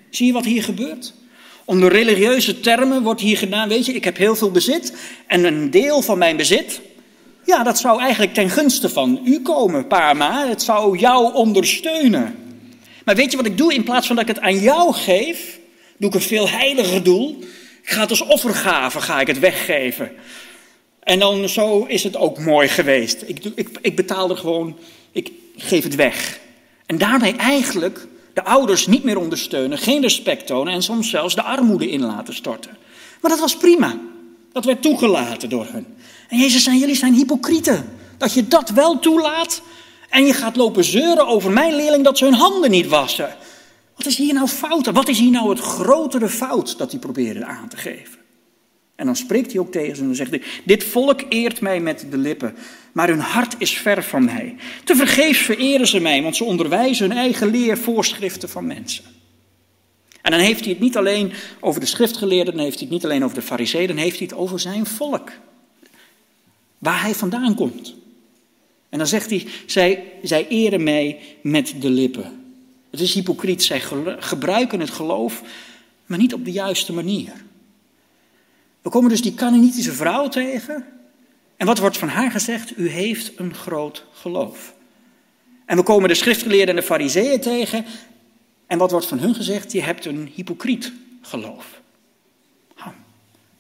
Zie je wat hier gebeurt? Onder religieuze termen wordt hier gedaan, weet je, ik heb heel veel bezit en een deel van mijn bezit, ja, dat zou eigenlijk ten gunste van u komen, pa, ma. Het zou jou ondersteunen. Maar weet je wat ik doe? In plaats van dat ik het aan jou geef, doe ik een veel heiliger doel. Ik ga het als offergave, ga ik het weggeven. En dan zo is het ook mooi geweest. Ik, ik, ik betaal er gewoon, ik geef het weg. En daarmee eigenlijk de ouders niet meer ondersteunen, geen respect tonen en soms zelfs de armoede in laten storten. Maar dat was prima. Dat werd toegelaten door hun. En Jezus zei, jullie zijn hypocrieten. Dat je dat wel toelaat en je gaat lopen zeuren over mijn leerling dat ze hun handen niet wassen. Wat is hier nou fout? Wat is hier nou het grotere fout dat hij probeerde aan te geven? En dan spreekt hij ook tegen ze en dan zegt hij, dit volk eert mij met de lippen, maar hun hart is ver van mij. Te vergeefs vereren ze mij, want ze onderwijzen hun eigen leervoorschriften van mensen. En dan heeft hij het niet alleen over de schriftgeleerden, dan heeft hij het niet alleen over de fariseeën, dan heeft hij het over zijn volk. Waar hij vandaan komt. En dan zegt hij, zij, zij eren mij met de lippen. Het is hypocriet, zij gebruiken het geloof, maar niet op de juiste manier. We komen dus die Canaanitische vrouw tegen. En wat wordt van haar gezegd? U heeft een groot geloof. En we komen de schriftgeleerden en de fariseeën tegen. En wat wordt van hun gezegd? Je hebt een hypocriet geloof. Ha,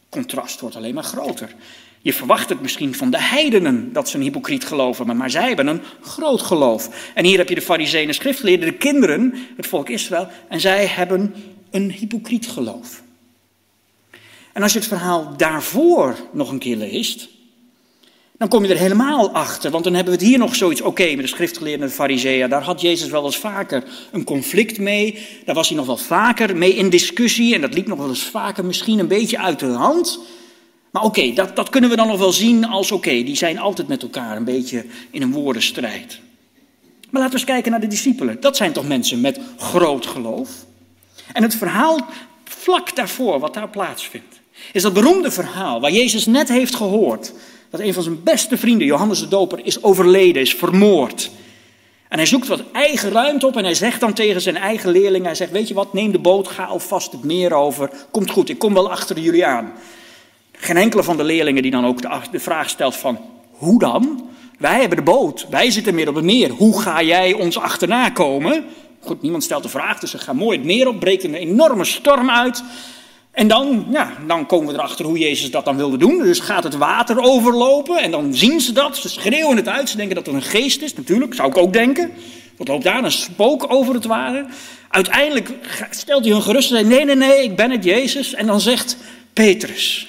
contrast wordt alleen maar groter. Je verwacht het misschien van de heidenen dat ze een hypocriet geloven, maar, maar zij hebben een groot geloof. En hier heb je de fariseeën en schriftgeleerden, de kinderen, het volk Israël, en zij hebben een hypocriet geloof. En als je het verhaal daarvoor nog een keer leest, dan kom je er helemaal achter. Want dan hebben we het hier nog zoiets, oké, met de schriftgeleerden en de fariseeën, daar had Jezus wel eens vaker een conflict mee. Daar was hij nog wel vaker mee in discussie en dat liep nog wel eens vaker misschien een beetje uit de hand. Maar oké, dat, dat kunnen we dan nog wel zien als oké, die zijn altijd met elkaar een beetje in een woordenstrijd. Maar laten we eens kijken naar de discipelen. Dat zijn toch mensen met groot geloof? En het verhaal vlak daarvoor, wat daar plaatsvindt, is dat beroemde verhaal waar Jezus net heeft gehoord dat een van zijn beste vrienden, Johannes de Doper, is overleden, is vermoord. En hij zoekt wat eigen ruimte op en hij zegt dan tegen zijn eigen leerlingen, hij zegt, weet je wat, neem de boot, ga alvast het meer over, komt goed, ik kom wel achter jullie aan. Geen enkele van de leerlingen die dan ook de, vraag stelt van, hoe dan? Wij hebben de boot, wij zitten meer op het meer, hoe ga jij ons achterna komen? Goed, niemand stelt de vraag, dus ze gaan mooi het meer op, breekt een enorme storm uit. En dan, ja, dan komen we erachter hoe Jezus dat dan wilde doen. Dus gaat het water overlopen en dan zien ze dat. Ze schreeuwen het uit. Ze denken dat het een geest is, natuurlijk. Zou ik ook denken. Wat loopt daar? Een spook over het water. Uiteindelijk stelt hij hun gerust en zegt, nee, nee, nee, ik ben het, Jezus. En dan zegt Petrus,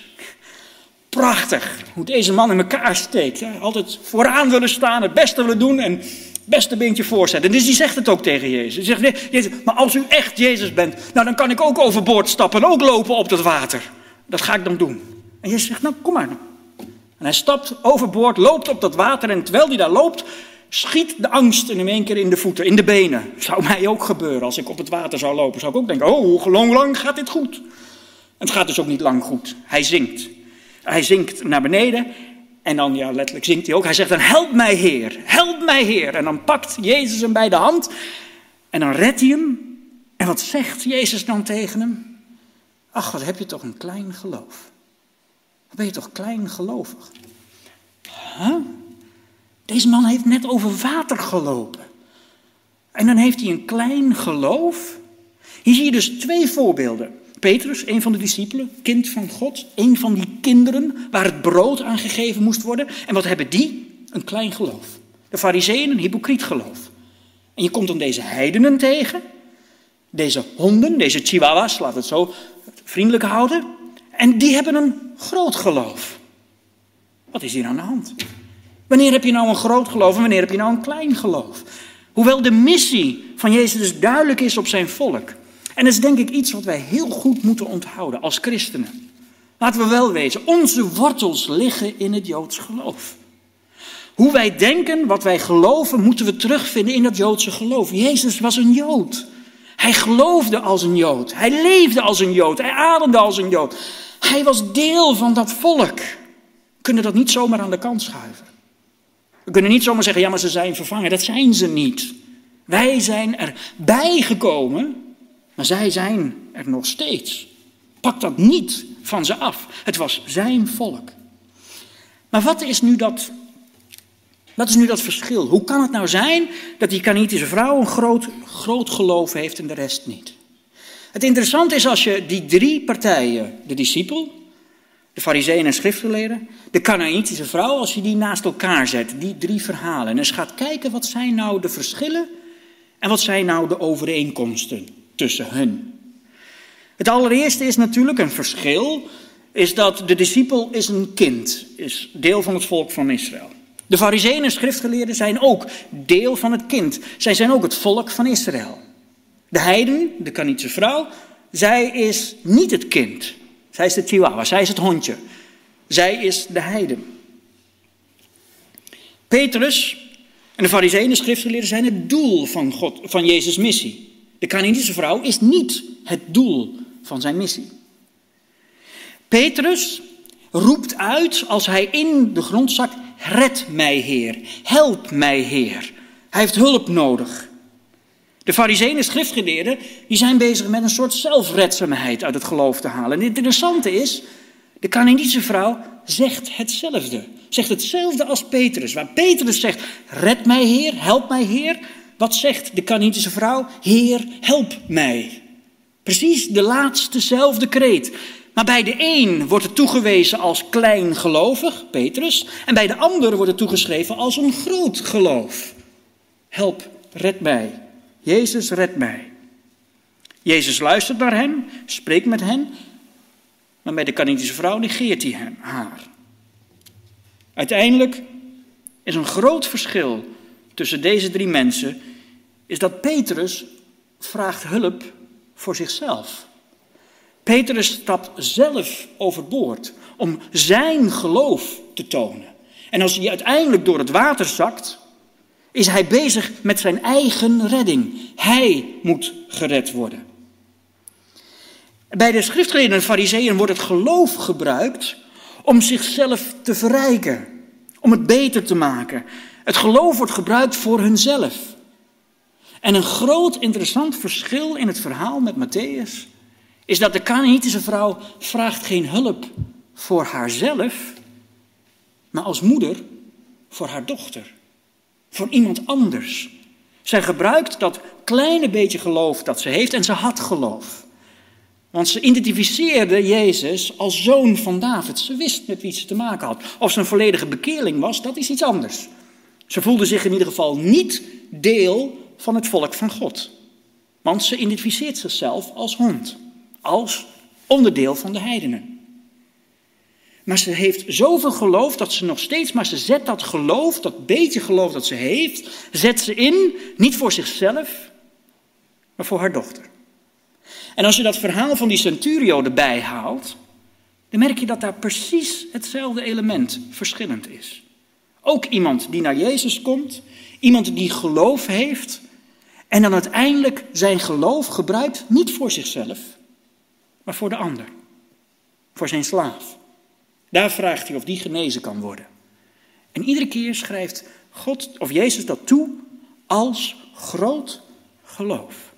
prachtig hoe deze man in elkaar steekt. Altijd vooraan willen staan, het beste willen doen en beste beentje voorzetten. Dus die zegt het ook tegen Jezus. Hij zegt, nee, Jezus, maar als u echt Jezus bent, nou dan kan ik ook overboord stappen en ook lopen op dat water. Dat ga ik dan doen. En Jezus zegt, nou kom maar. En hij stapt overboord, loopt op dat water en terwijl hij daar loopt, schiet de angst in één keer in de voeten, in de benen. Zou mij ook gebeuren als ik op het water zou lopen. Zou ik ook denken, oh, hoe lang, lang gaat dit goed? En het gaat dus ook niet lang goed. Hij zinkt. Hij zinkt naar beneden en dan, ja, letterlijk zingt hij ook. Hij zegt dan, help mij Heer, help mij Heer. En dan pakt Jezus hem bij de hand En dan redt hij hem. En wat zegt Jezus dan tegen hem? Ach, wat heb je toch een klein geloof. Wat ben je toch klein gelovig. Huh? Deze man heeft net over water gelopen. En dan heeft hij een klein geloof. Hier zie je dus twee voorbeelden. Petrus, een van de discipelen, kind van God, een van die kinderen waar het brood aan gegeven moest worden. En wat hebben die? Een klein geloof. De fariseeën een hypocriet geloof. En je komt dan deze heidenen tegen, deze honden, deze chihuahuas, we het zo vriendelijk houden. En die hebben een groot geloof. Wat is hier aan de hand? Wanneer heb je nou een groot geloof en wanneer heb je nou een klein geloof? Hoewel de missie van Jezus dus duidelijk is op zijn volk. En dat is denk ik iets wat wij heel goed moeten onthouden als christenen. Laten we wel wezen, onze wortels liggen in het Joods geloof. Hoe wij denken, wat wij geloven, moeten we terugvinden in dat Joodse geloof. Jezus was een Jood. Hij geloofde als een Jood. Hij leefde als een Jood. Hij ademde als een Jood. Hij was deel van dat volk. We kunnen dat niet zomaar aan de kant schuiven. We kunnen niet zomaar zeggen, ja, maar ze zijn vervangen. Dat zijn ze niet. Wij zijn erbij gekomen, maar zij zijn er nog steeds. Pak dat niet van ze af. Het was zijn volk. Maar wat is nu dat, wat is nu dat verschil? Hoe kan het nou zijn dat die Kanitische vrouw een groot, groot geloof heeft en de rest niet? Het interessante is als je die drie partijen, de discipel, de fariseeën en schriftgeleerden, de Canaanitische vrouw, als je die naast elkaar zet, die drie verhalen, en eens gaat kijken wat zijn nou de verschillen en wat zijn nou de overeenkomsten tussen hen. Het allereerste is natuurlijk een verschil, is dat de discipel is een kind, is deel van het volk van Israël. De fariseeën en schriftgeleerden zijn ook deel van het kind. Zij zijn ook het volk van Israël. De heiden, de Canaanitische vrouw, zij is niet het kind. Zij is de chihuahua, zij is het hondje. Zij is de heiden. Petrus en de fariseeën en de schriftgeleerden zijn het doel van, God, van Jezus' missie. De Canaanitische vrouw is niet het doel van zijn missie. Petrus roept uit als hij in de grond zakt, red mij Heer, help mij Heer. Hij heeft hulp nodig. De fariseeën en schriftgeleerden die zijn bezig met een soort zelfredzaamheid uit het geloof te halen. En het interessante is, de Canaanitische vrouw zegt hetzelfde. Zegt hetzelfde als Petrus. Waar Petrus zegt, red mij Heer, help mij Heer. Wat zegt de Canaanitische vrouw? Heer, help mij. Precies de laatstezelfde kreet. Maar bij de een wordt het toegewezen als klein gelovig, Petrus. En bij de ander wordt het toegeschreven als een groot geloof. Help, red mij. Jezus, red mij. Jezus luistert naar hen, spreekt met hen. Maar bij de Canaanitische vrouw negeert hij hem, haar. Uiteindelijk is een groot verschil tussen deze drie mensen, is dat Petrus vraagt hulp voor zichzelf. Petrus stapt zelf overboord om zijn geloof te tonen. En als hij uiteindelijk door het water zakt, is hij bezig met zijn eigen redding. Hij moet gered worden. Bij de schriftgeleerden en fariseeën wordt het geloof gebruikt om zichzelf te verrijken, om het beter te maken. Het geloof wordt gebruikt voor hunzelf. En een groot interessant verschil in het verhaal met Matthäus is dat de Canaanitische vrouw vraagt geen hulp voor haarzelf, maar als moeder voor haar dochter, voor iemand anders. Zij gebruikt dat kleine beetje geloof dat ze heeft en ze had geloof. Want ze identificeerde Jezus als zoon van David. Ze wist met wie ze te maken had. Of ze een volledige bekeerling was, dat is iets anders. Ze voelde zich in ieder geval niet deel van het volk van God. Want ze identificeert zichzelf als hond, als onderdeel van de heidenen. Maar ze heeft zoveel geloof dat ze nog steeds, maar ze zet dat geloof, dat beetje geloof dat ze heeft, zet ze in, niet voor zichzelf, maar voor haar dochter. En als je dat verhaal van die centurio erbij haalt, dan merk je dat daar precies hetzelfde element verschillend is. Ook iemand die naar Jezus komt, iemand die geloof heeft en dan uiteindelijk zijn geloof gebruikt niet voor zichzelf, maar voor de ander, voor zijn slaaf. Daar vraagt hij of die genezen kan worden. En iedere keer schrijft God of Jezus dat toe als groot geloof.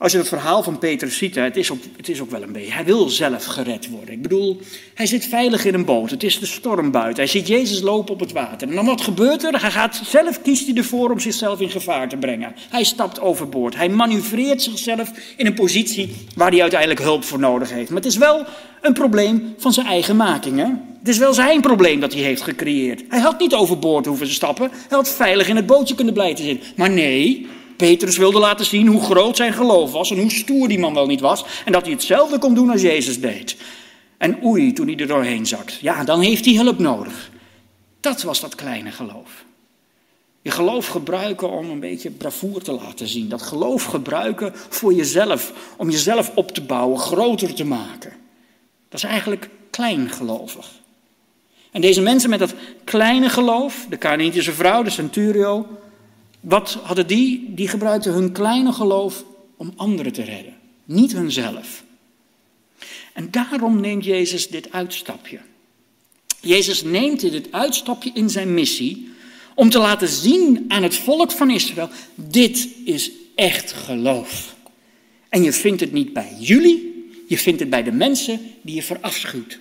Als je het verhaal van Petrus ziet, het is, ook, het is ook wel een beetje. Hij wil zelf gered worden. Ik bedoel, hij zit veilig in een boot. Het is de storm buiten. Hij ziet Jezus lopen op het water. En dan wat gebeurt er? Hij gaat zelf, kiest hij ervoor om zichzelf in gevaar te brengen. Hij stapt overboord. Hij manoeuvreert zichzelf in een positie waar hij uiteindelijk hulp voor nodig heeft. Maar het is wel een probleem van zijn eigen making. Het is wel zijn probleem dat hij heeft gecreëerd. Hij had niet overboord hoeven te stappen. Hij had veilig in het bootje kunnen blijven zitten. Maar nee, Petrus wilde laten zien hoe groot zijn geloof was en hoe stoer die man wel niet was. En dat hij hetzelfde kon doen als Jezus deed. En oei, toen hij er doorheen zakt. Ja, dan heeft hij hulp nodig. Dat was dat kleine geloof. Je geloof gebruiken om een beetje bravoer te laten zien. Dat geloof gebruiken voor jezelf. Om jezelf op te bouwen, groter te maken. Dat is eigenlijk kleingelovig. En deze mensen met dat kleine geloof, de Canaanitische vrouw, de centurio, wat hadden die? Die gebruikten hun kleine geloof om anderen te redden, niet hunzelf. En daarom neemt Jezus dit uitstapje. Jezus neemt dit uitstapje in zijn missie om te laten zien aan het volk van Israël, dit is echt geloof. En je vindt het niet bij jullie, je vindt het bij de mensen die je verafschuwt.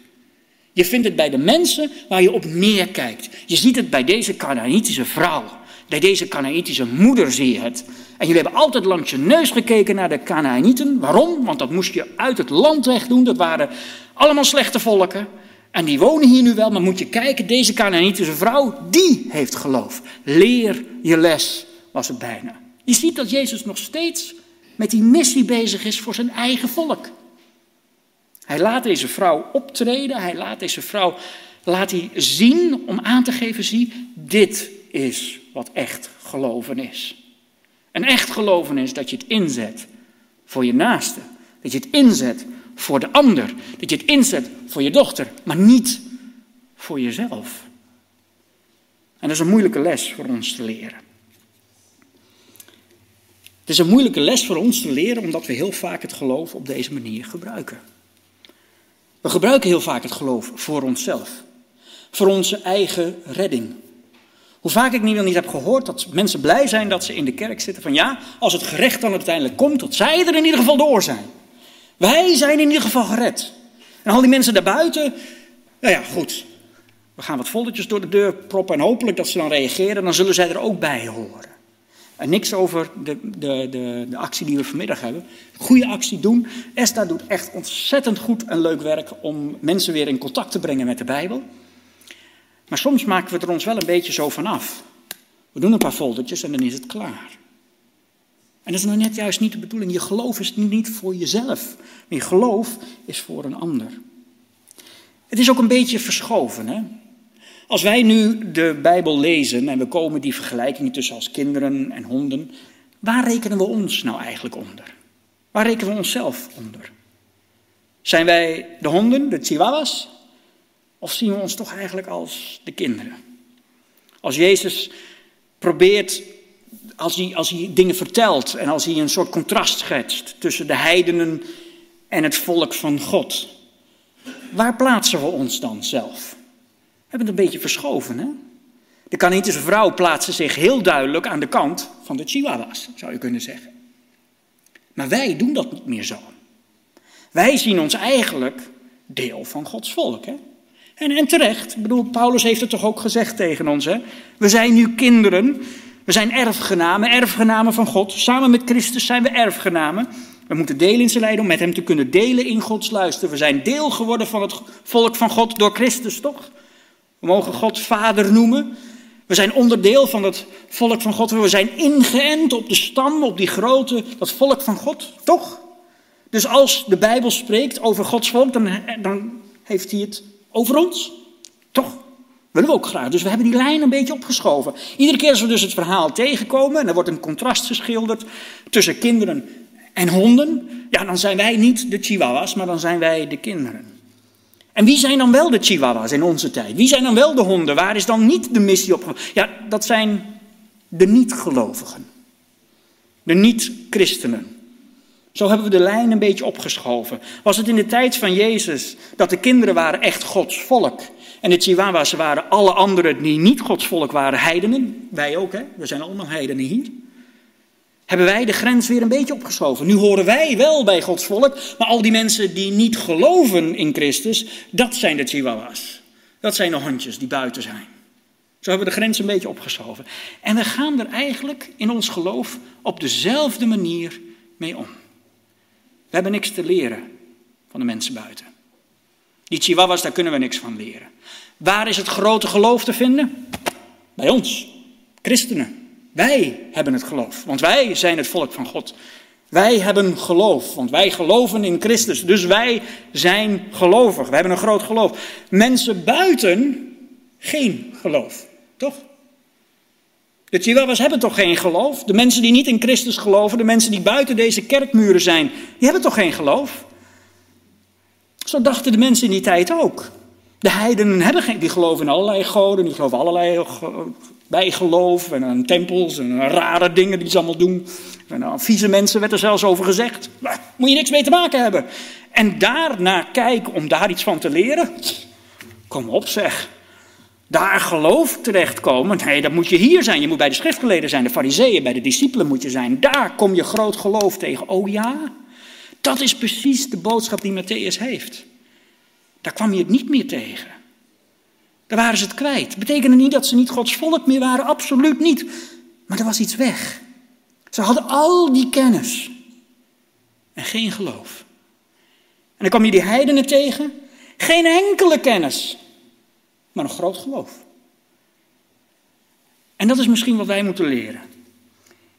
Je vindt het bij de mensen waar je op neerkijkt. Je ziet het bij deze Canaanitische vrouw. Bij deze Canaanitische moeder zie je het. En jullie hebben altijd langs je neus gekeken naar de Canaanieten. Waarom? Want dat moest je uit het land weg doen. Dat waren allemaal slechte volken. En die wonen hier nu wel, maar moet je kijken, deze Canaanitische vrouw, die heeft geloof. Leer je les, was het bijna. Je ziet dat Jezus nog steeds met die missie bezig is voor zijn eigen volk. Hij laat deze vrouw optreden, hij laat deze vrouw laat hij zien om aan te geven, zie, dit is wat echt geloven is. En echt geloven is dat je het inzet voor je naaste, dat je het inzet voor de ander, dat je het inzet voor je dochter, maar niet voor jezelf. En dat is een moeilijke les voor ons te leren. Het is een moeilijke les voor ons te leren omdat we heel vaak het geloof op deze manier gebruiken. We gebruiken heel vaak het geloof voor onszelf, voor onze eigen redding. Hoe vaak ik niet wel niet heb gehoord dat mensen blij zijn dat ze in de kerk zitten van ja, als het gerecht dan uiteindelijk komt, dat zij er in ieder geval door zijn. Wij zijn in ieder geval gered. En al die mensen daarbuiten, nou ja, goed. We gaan wat foldertjes door de deur proppen en hopelijk dat ze dan reageren, dan zullen zij er ook bij horen. En niks over de, de, de, de actie die we vanmiddag hebben. Goede actie doen. Esther doet echt ontzettend goed en leuk werk om mensen weer in contact te brengen met de Bijbel. Maar soms maken we er ons wel een beetje zo van af. We doen een paar foldertjes en dan is het klaar. En dat is nou net juist niet de bedoeling. Je geloof is niet voor jezelf. Je geloof is voor een ander. Het is ook een beetje verschoven. Hè? Als wij nu de Bijbel lezen en we komen die vergelijkingen tussen als kinderen en honden, waar rekenen we ons nou eigenlijk onder? Waar rekenen we onszelf onder? Zijn wij de honden, de chihuahuas? Of zien we ons toch eigenlijk als de kinderen? Als Jezus probeert, als hij, als hij dingen vertelt en als hij een soort contrast schetst tussen de heidenen en het volk van God, waar plaatsen we ons dan zelf? We hebben het een beetje verschoven, hè? De Canaanitische vrouw plaatste zich heel duidelijk aan de kant van de Chihuahuas, zou je kunnen zeggen. Maar wij doen dat niet meer zo. Wij zien ons eigenlijk deel van Gods volk, hè? En, en terecht, ik bedoel, Paulus heeft het toch ook gezegd tegen ons, hè? We zijn nu kinderen, we zijn erfgenamen, erfgenamen van God. Samen met Christus zijn we erfgenamen. We moeten delen in zijn lijden om met hem te kunnen delen in Gods luister. We zijn deel geworden van het volk van God door Christus, toch? We mogen God vader noemen. We zijn onderdeel van het volk van God. We zijn ingeënt op de stam, op die grote, dat volk van God, toch? Dus als de Bijbel spreekt over Gods volk, dan, dan heeft hij het over ons. Toch? Willen we ook graag. Dus we hebben die lijn een beetje opgeschoven. Iedere keer als we dus het verhaal tegenkomen, en er wordt een contrast geschilderd tussen kinderen en honden, ja, dan zijn wij niet de chihuahuas, maar dan zijn wij de kinderen. En wie zijn dan wel de chihuahuas in onze tijd? Wie zijn dan wel de honden? Waar is dan niet de missie op? Ja, dat zijn de niet-gelovigen. De niet-christenen. Zo hebben we de lijn een beetje opgeschoven. Was het in de tijd van Jezus dat de kinderen waren echt Gods volk? En de chihuahuas waren alle anderen die niet Gods volk waren, heidenen. Wij ook, hè? We zijn allemaal heidenen hier. hebben wij de grens weer een beetje opgeschoven. Nu horen wij wel bij Gods volk, maar al die mensen die niet geloven in Christus, dat zijn de chihuahuas. Dat zijn de hondjes die buiten zijn. Zo hebben we de grens een beetje opgeschoven. En we gaan er eigenlijk in ons geloof op dezelfde manier mee om. We hebben niks te leren van de mensen buiten. Die chihuahuas, daar kunnen we niks van leren. Waar is het grote geloof te vinden? Bij ons, christenen. Wij hebben het geloof, want wij zijn het volk van God. Wij hebben geloof, want wij geloven in Christus. Dus wij zijn gelovig. We hebben een groot geloof. Mensen buiten geen geloof, toch? De Chihuahuas hebben toch geen geloof? De mensen die niet in Christus geloven, de mensen die buiten deze kerkmuren zijn, die hebben toch geen geloof? Zo dachten de mensen in die tijd ook. De heidenen hebben geen, die geloven in allerlei goden, die geloven allerlei bijgeloof en aan tempels en aan rare dingen die ze allemaal doen. En aan vieze mensen werd er zelfs over gezegd. Moet je niks mee te maken hebben. En daarna kijken om daar iets van te leren. Kom op zeg. Daar geloof terechtkomen. Nee, dat moet je hier zijn. Je moet bij de schriftgeleerden zijn, de fariseeën, bij de discipelen moet je zijn. Daar kom je groot geloof tegen. Oh ja, dat is precies de boodschap die Matthäus heeft. Daar kwam je het niet meer tegen. Daar waren ze het kwijt. Betekende niet dat ze niet Gods volk meer waren, absoluut niet. Maar er was iets weg. Ze hadden al die kennis en geen geloof. En dan kwam je die heidenen tegen, geen enkele kennis, maar een groot geloof. En dat is misschien wat wij moeten leren.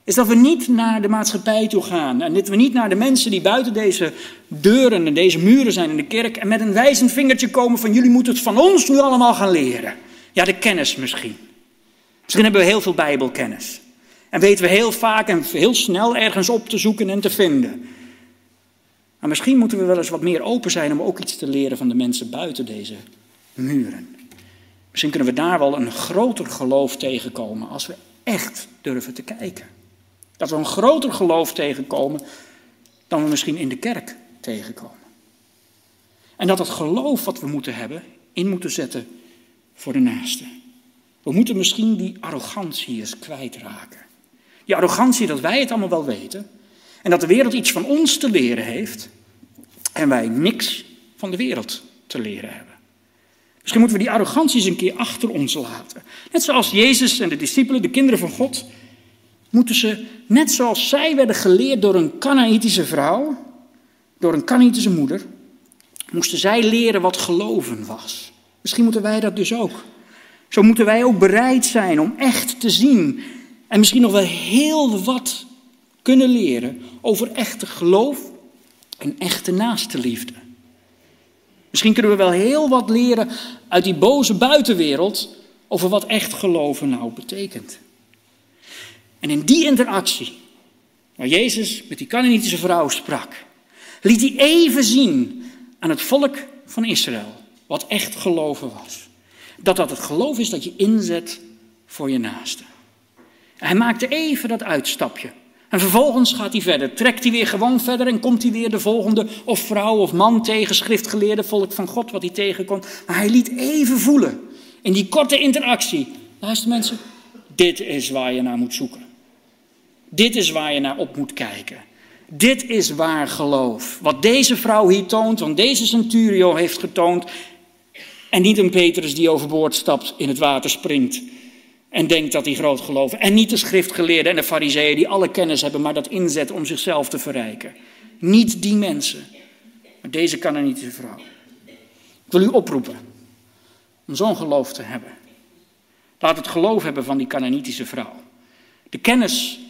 Is dat we niet naar de maatschappij toe gaan. En dat we niet naar de mensen die buiten deze deuren en deze muren zijn in de kerk. En met een wijzend vingertje komen van jullie moeten het van ons nu allemaal gaan leren. Ja, de kennis misschien. Misschien hebben we heel veel bijbelkennis. En weten we heel vaak en heel snel ergens op te zoeken en te vinden. Maar misschien moeten we wel eens wat meer open zijn om ook iets te leren van de mensen buiten deze muren. Misschien kunnen we daar wel een groter geloof tegenkomen als we echt durven te kijken. Dat we een groter geloof tegenkomen dan we misschien in de kerk tegenkomen. En dat het geloof wat we moeten hebben, in moeten zetten voor de naaste. We moeten misschien die arrogantie eens kwijtraken. Die arrogantie dat wij het allemaal wel weten. En dat de wereld iets van ons te leren heeft. En wij niks van de wereld te leren hebben. Misschien moeten we die arrogantie eens een keer achter ons laten. Net zoals Jezus en de discipelen, de kinderen van God, moeten ze, net zoals zij werden geleerd door een Canaïtische vrouw, door een Canaïtische moeder, moesten zij leren wat geloven was. Misschien moeten wij dat dus ook. Zo moeten wij ook bereid zijn om echt te zien en misschien nog wel heel wat kunnen leren over echte geloof en echte naaste liefde. Misschien kunnen we wel heel wat leren uit die boze buitenwereld over wat echt geloven nou betekent. En in die interactie, waar Jezus met die Canaanitische vrouw sprak, liet hij even zien aan het volk van Israël wat echt geloven was. Dat dat het geloof is dat je inzet voor je naaste. Hij maakte even dat uitstapje. En vervolgens gaat hij verder, trekt hij weer gewoon verder en komt hij weer de volgende of vrouw of man tegen, schriftgeleerde volk van God, wat hij tegenkomt. Maar hij liet even voelen, in die korte interactie, luister mensen, dit is waar je naar moet zoeken. Dit is waar je naar op moet kijken. Dit is waar geloof. Wat deze vrouw hier toont, want deze centurio heeft getoond. En niet een Petrus die overboord stapt, in het water springt. En denkt dat hij groot gelooft. En niet de schriftgeleerden en de fariseeën die alle kennis hebben, maar dat inzetten om zichzelf te verrijken. Niet die mensen. Maar deze Canaanitische vrouw. Ik wil u oproepen om zo'n geloof te hebben. Laat het geloof hebben van die Canaanitische vrouw. De kennis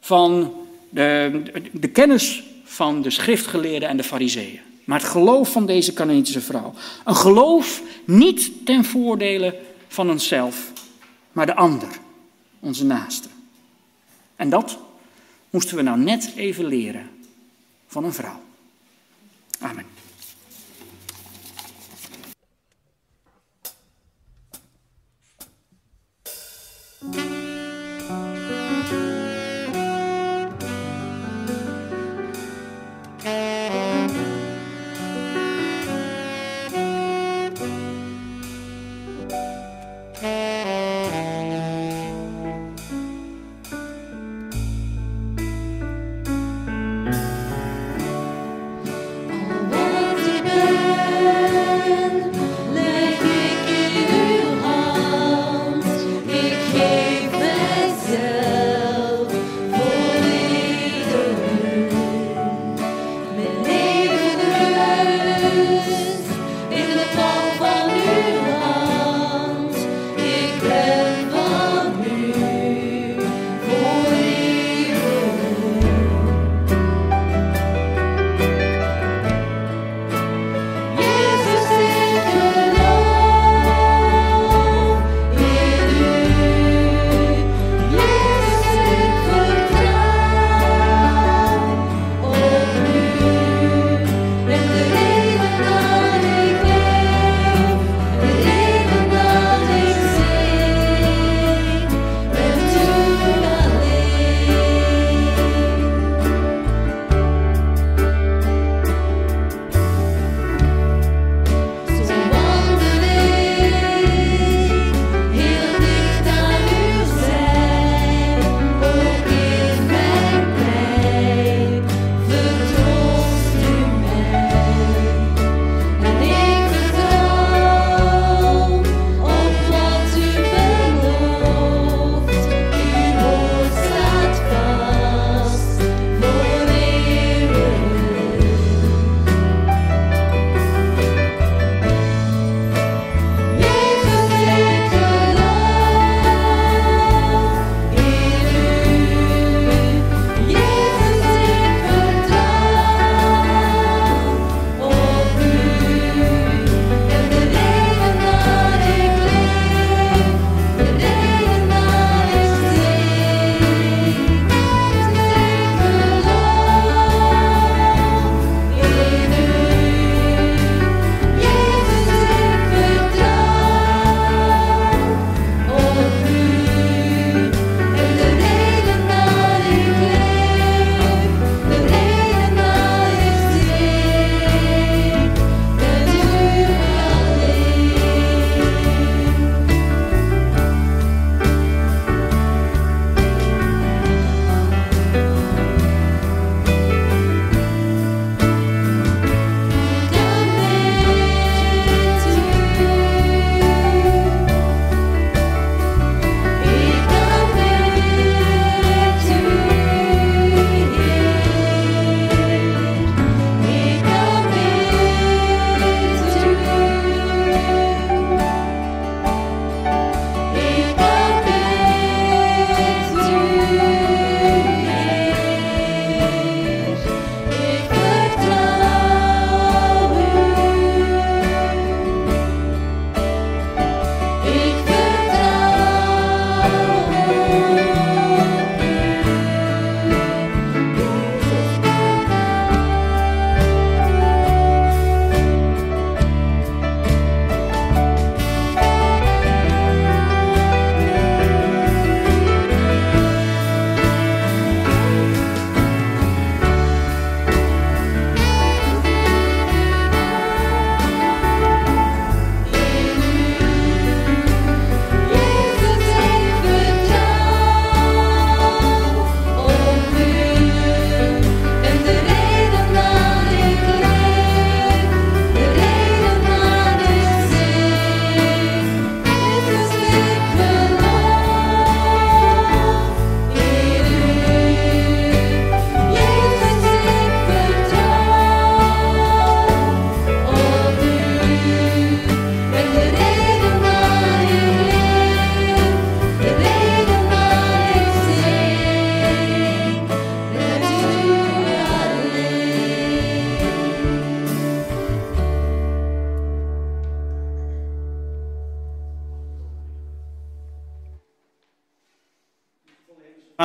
van de, de kennis van de schriftgeleerden en de fariseeën. Maar het geloof van deze Canaanitische vrouw. Een geloof niet ten voordele van onszelf, maar de ander, onze naaste. En dat moesten we nou net even leren van een vrouw. Amen.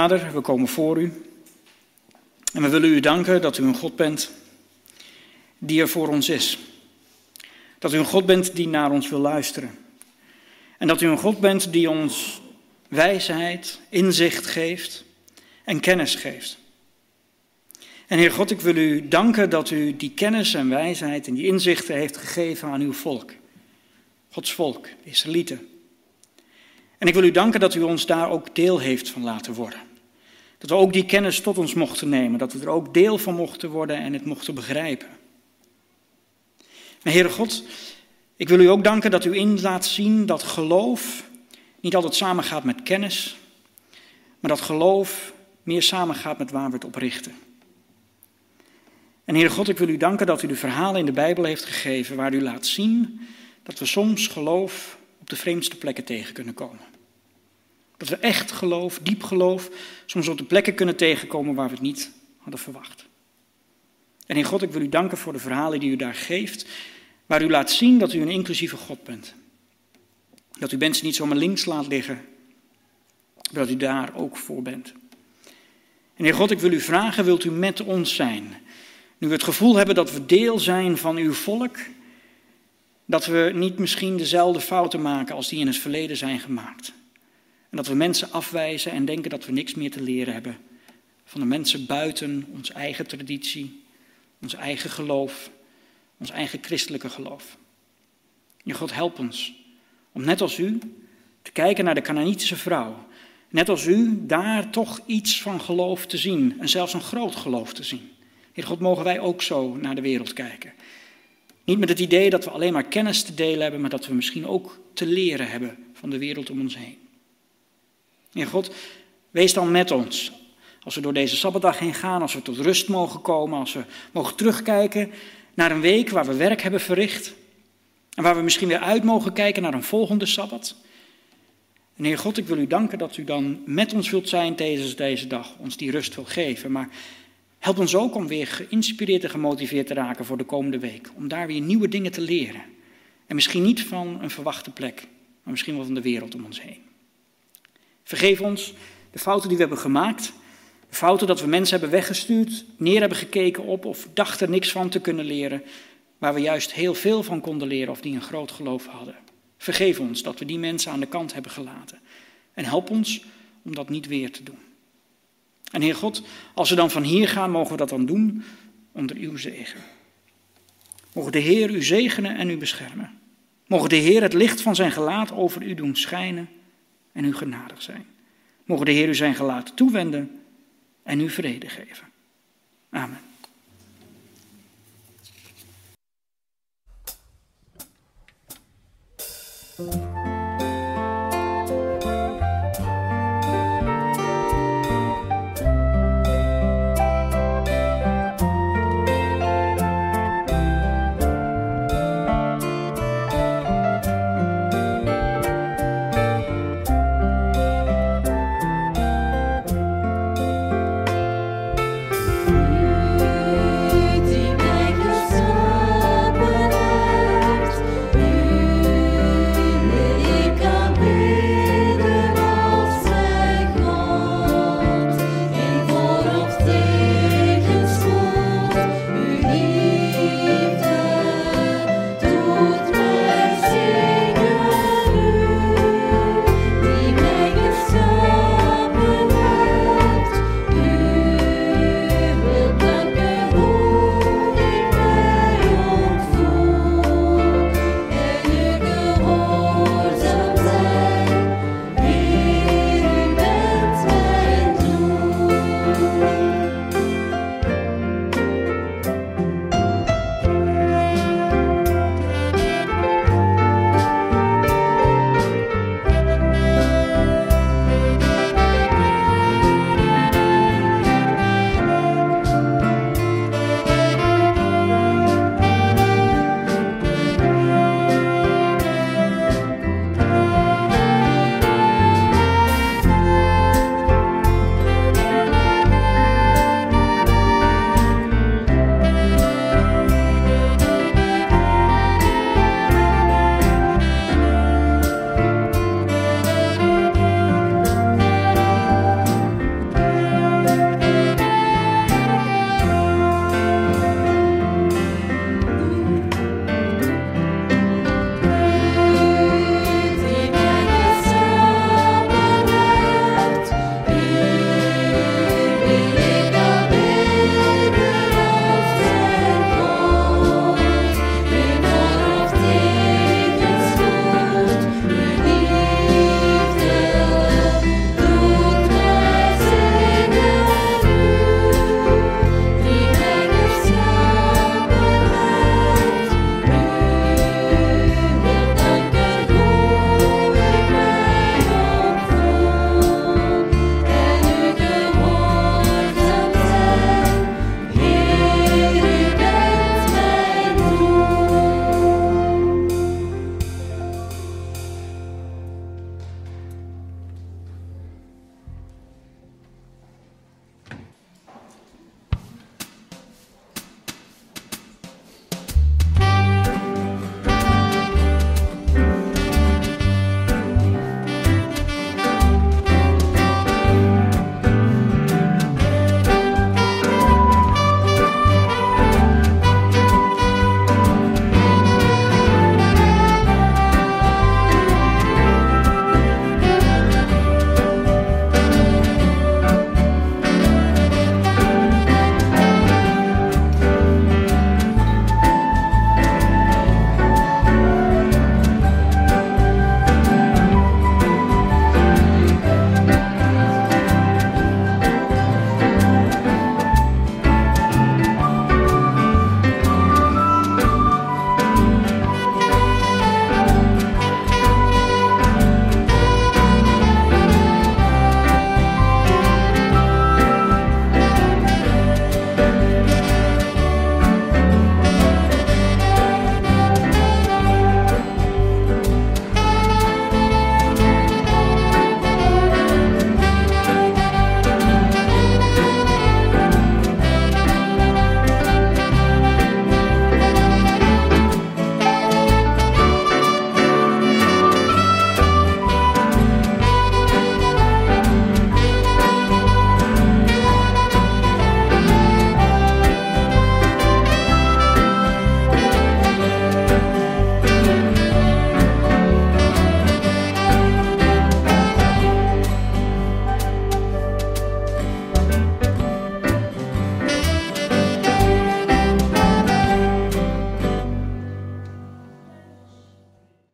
Vader, we komen voor u. En we willen u danken dat u een God bent die er voor ons is. Dat u een God bent die naar ons wil luisteren. En dat u een God bent die ons wijsheid, inzicht geeft en kennis geeft. En Heer God, ik wil u danken dat u die kennis en wijsheid en die inzichten heeft gegeven aan uw volk. Gods volk, de Israëlieten. En ik wil u danken dat u ons daar ook deel heeft van laten worden. Dat we ook die kennis tot ons mochten nemen, dat we er ook deel van mochten worden en het mochten begrijpen. Maar Heere God, ik wil u ook danken dat u in laat zien dat geloof niet altijd samengaat met kennis, maar dat geloof meer samengaat met waar we het op richten. En Heere God, ik wil u danken dat u de verhalen in de Bijbel heeft gegeven waar u laat zien dat we soms geloof op de vreemdste plekken tegen kunnen komen. Dat we echt geloof, diep geloof, soms op de plekken kunnen tegenkomen waar we het niet hadden verwacht. En in God, ik wil u danken voor de verhalen die u daar geeft, waar u laat zien dat u een inclusieve God bent. Dat u mensen niet zomaar links laat liggen, maar dat u daar ook voor bent. En Heer God, ik wil u vragen, wilt u met ons zijn? Nu we het gevoel hebben dat we deel zijn van uw volk, dat we niet misschien dezelfde fouten maken als die in het verleden zijn gemaakt. En dat we mensen afwijzen en denken dat we niks meer te leren hebben van de mensen buiten onze eigen traditie, ons eigen geloof, ons eigen christelijke geloof. Je God, help ons om net als u te kijken naar de Canaanitische vrouw. Net als u daar toch iets van geloof te zien en zelfs een groot geloof te zien. Heer God, mogen wij ook zo naar de wereld kijken. Niet met het idee dat we alleen maar kennis te delen hebben, maar dat we misschien ook te leren hebben van de wereld om ons heen. Heer God, wees dan met ons. Als we door deze Sabbatdag heen gaan, als we tot rust mogen komen, als we mogen terugkijken naar een week waar we werk hebben verricht. En waar we misschien weer uit mogen kijken naar een volgende Sabbat. En Heer God, ik wil u danken dat u dan met ons wilt zijn tijdens deze dag, ons die rust wil geven. Maar help ons ook om weer geïnspireerd en gemotiveerd te raken voor de komende week. Om daar weer nieuwe dingen te leren. En misschien niet van een verwachte plek, maar misschien wel van de wereld om ons heen. Vergeef ons de fouten die we hebben gemaakt. De fouten dat we mensen hebben weggestuurd, neer hebben gekeken op of dachten niks van te kunnen leren. Waar we juist heel veel van konden leren of die een groot geloof hadden. Vergeef ons dat we die mensen aan de kant hebben gelaten. En help ons om dat niet weer te doen. En Heer God, als we dan van hier gaan, mogen we dat dan doen onder uw zegen. Mogen de Heer u zegenen en u beschermen. Mogen de Heer het licht van zijn gelaat over u doen schijnen en u genadig zijn. Mogen de Heer u zijn gelaat toewenden en u vrede geven. Amen.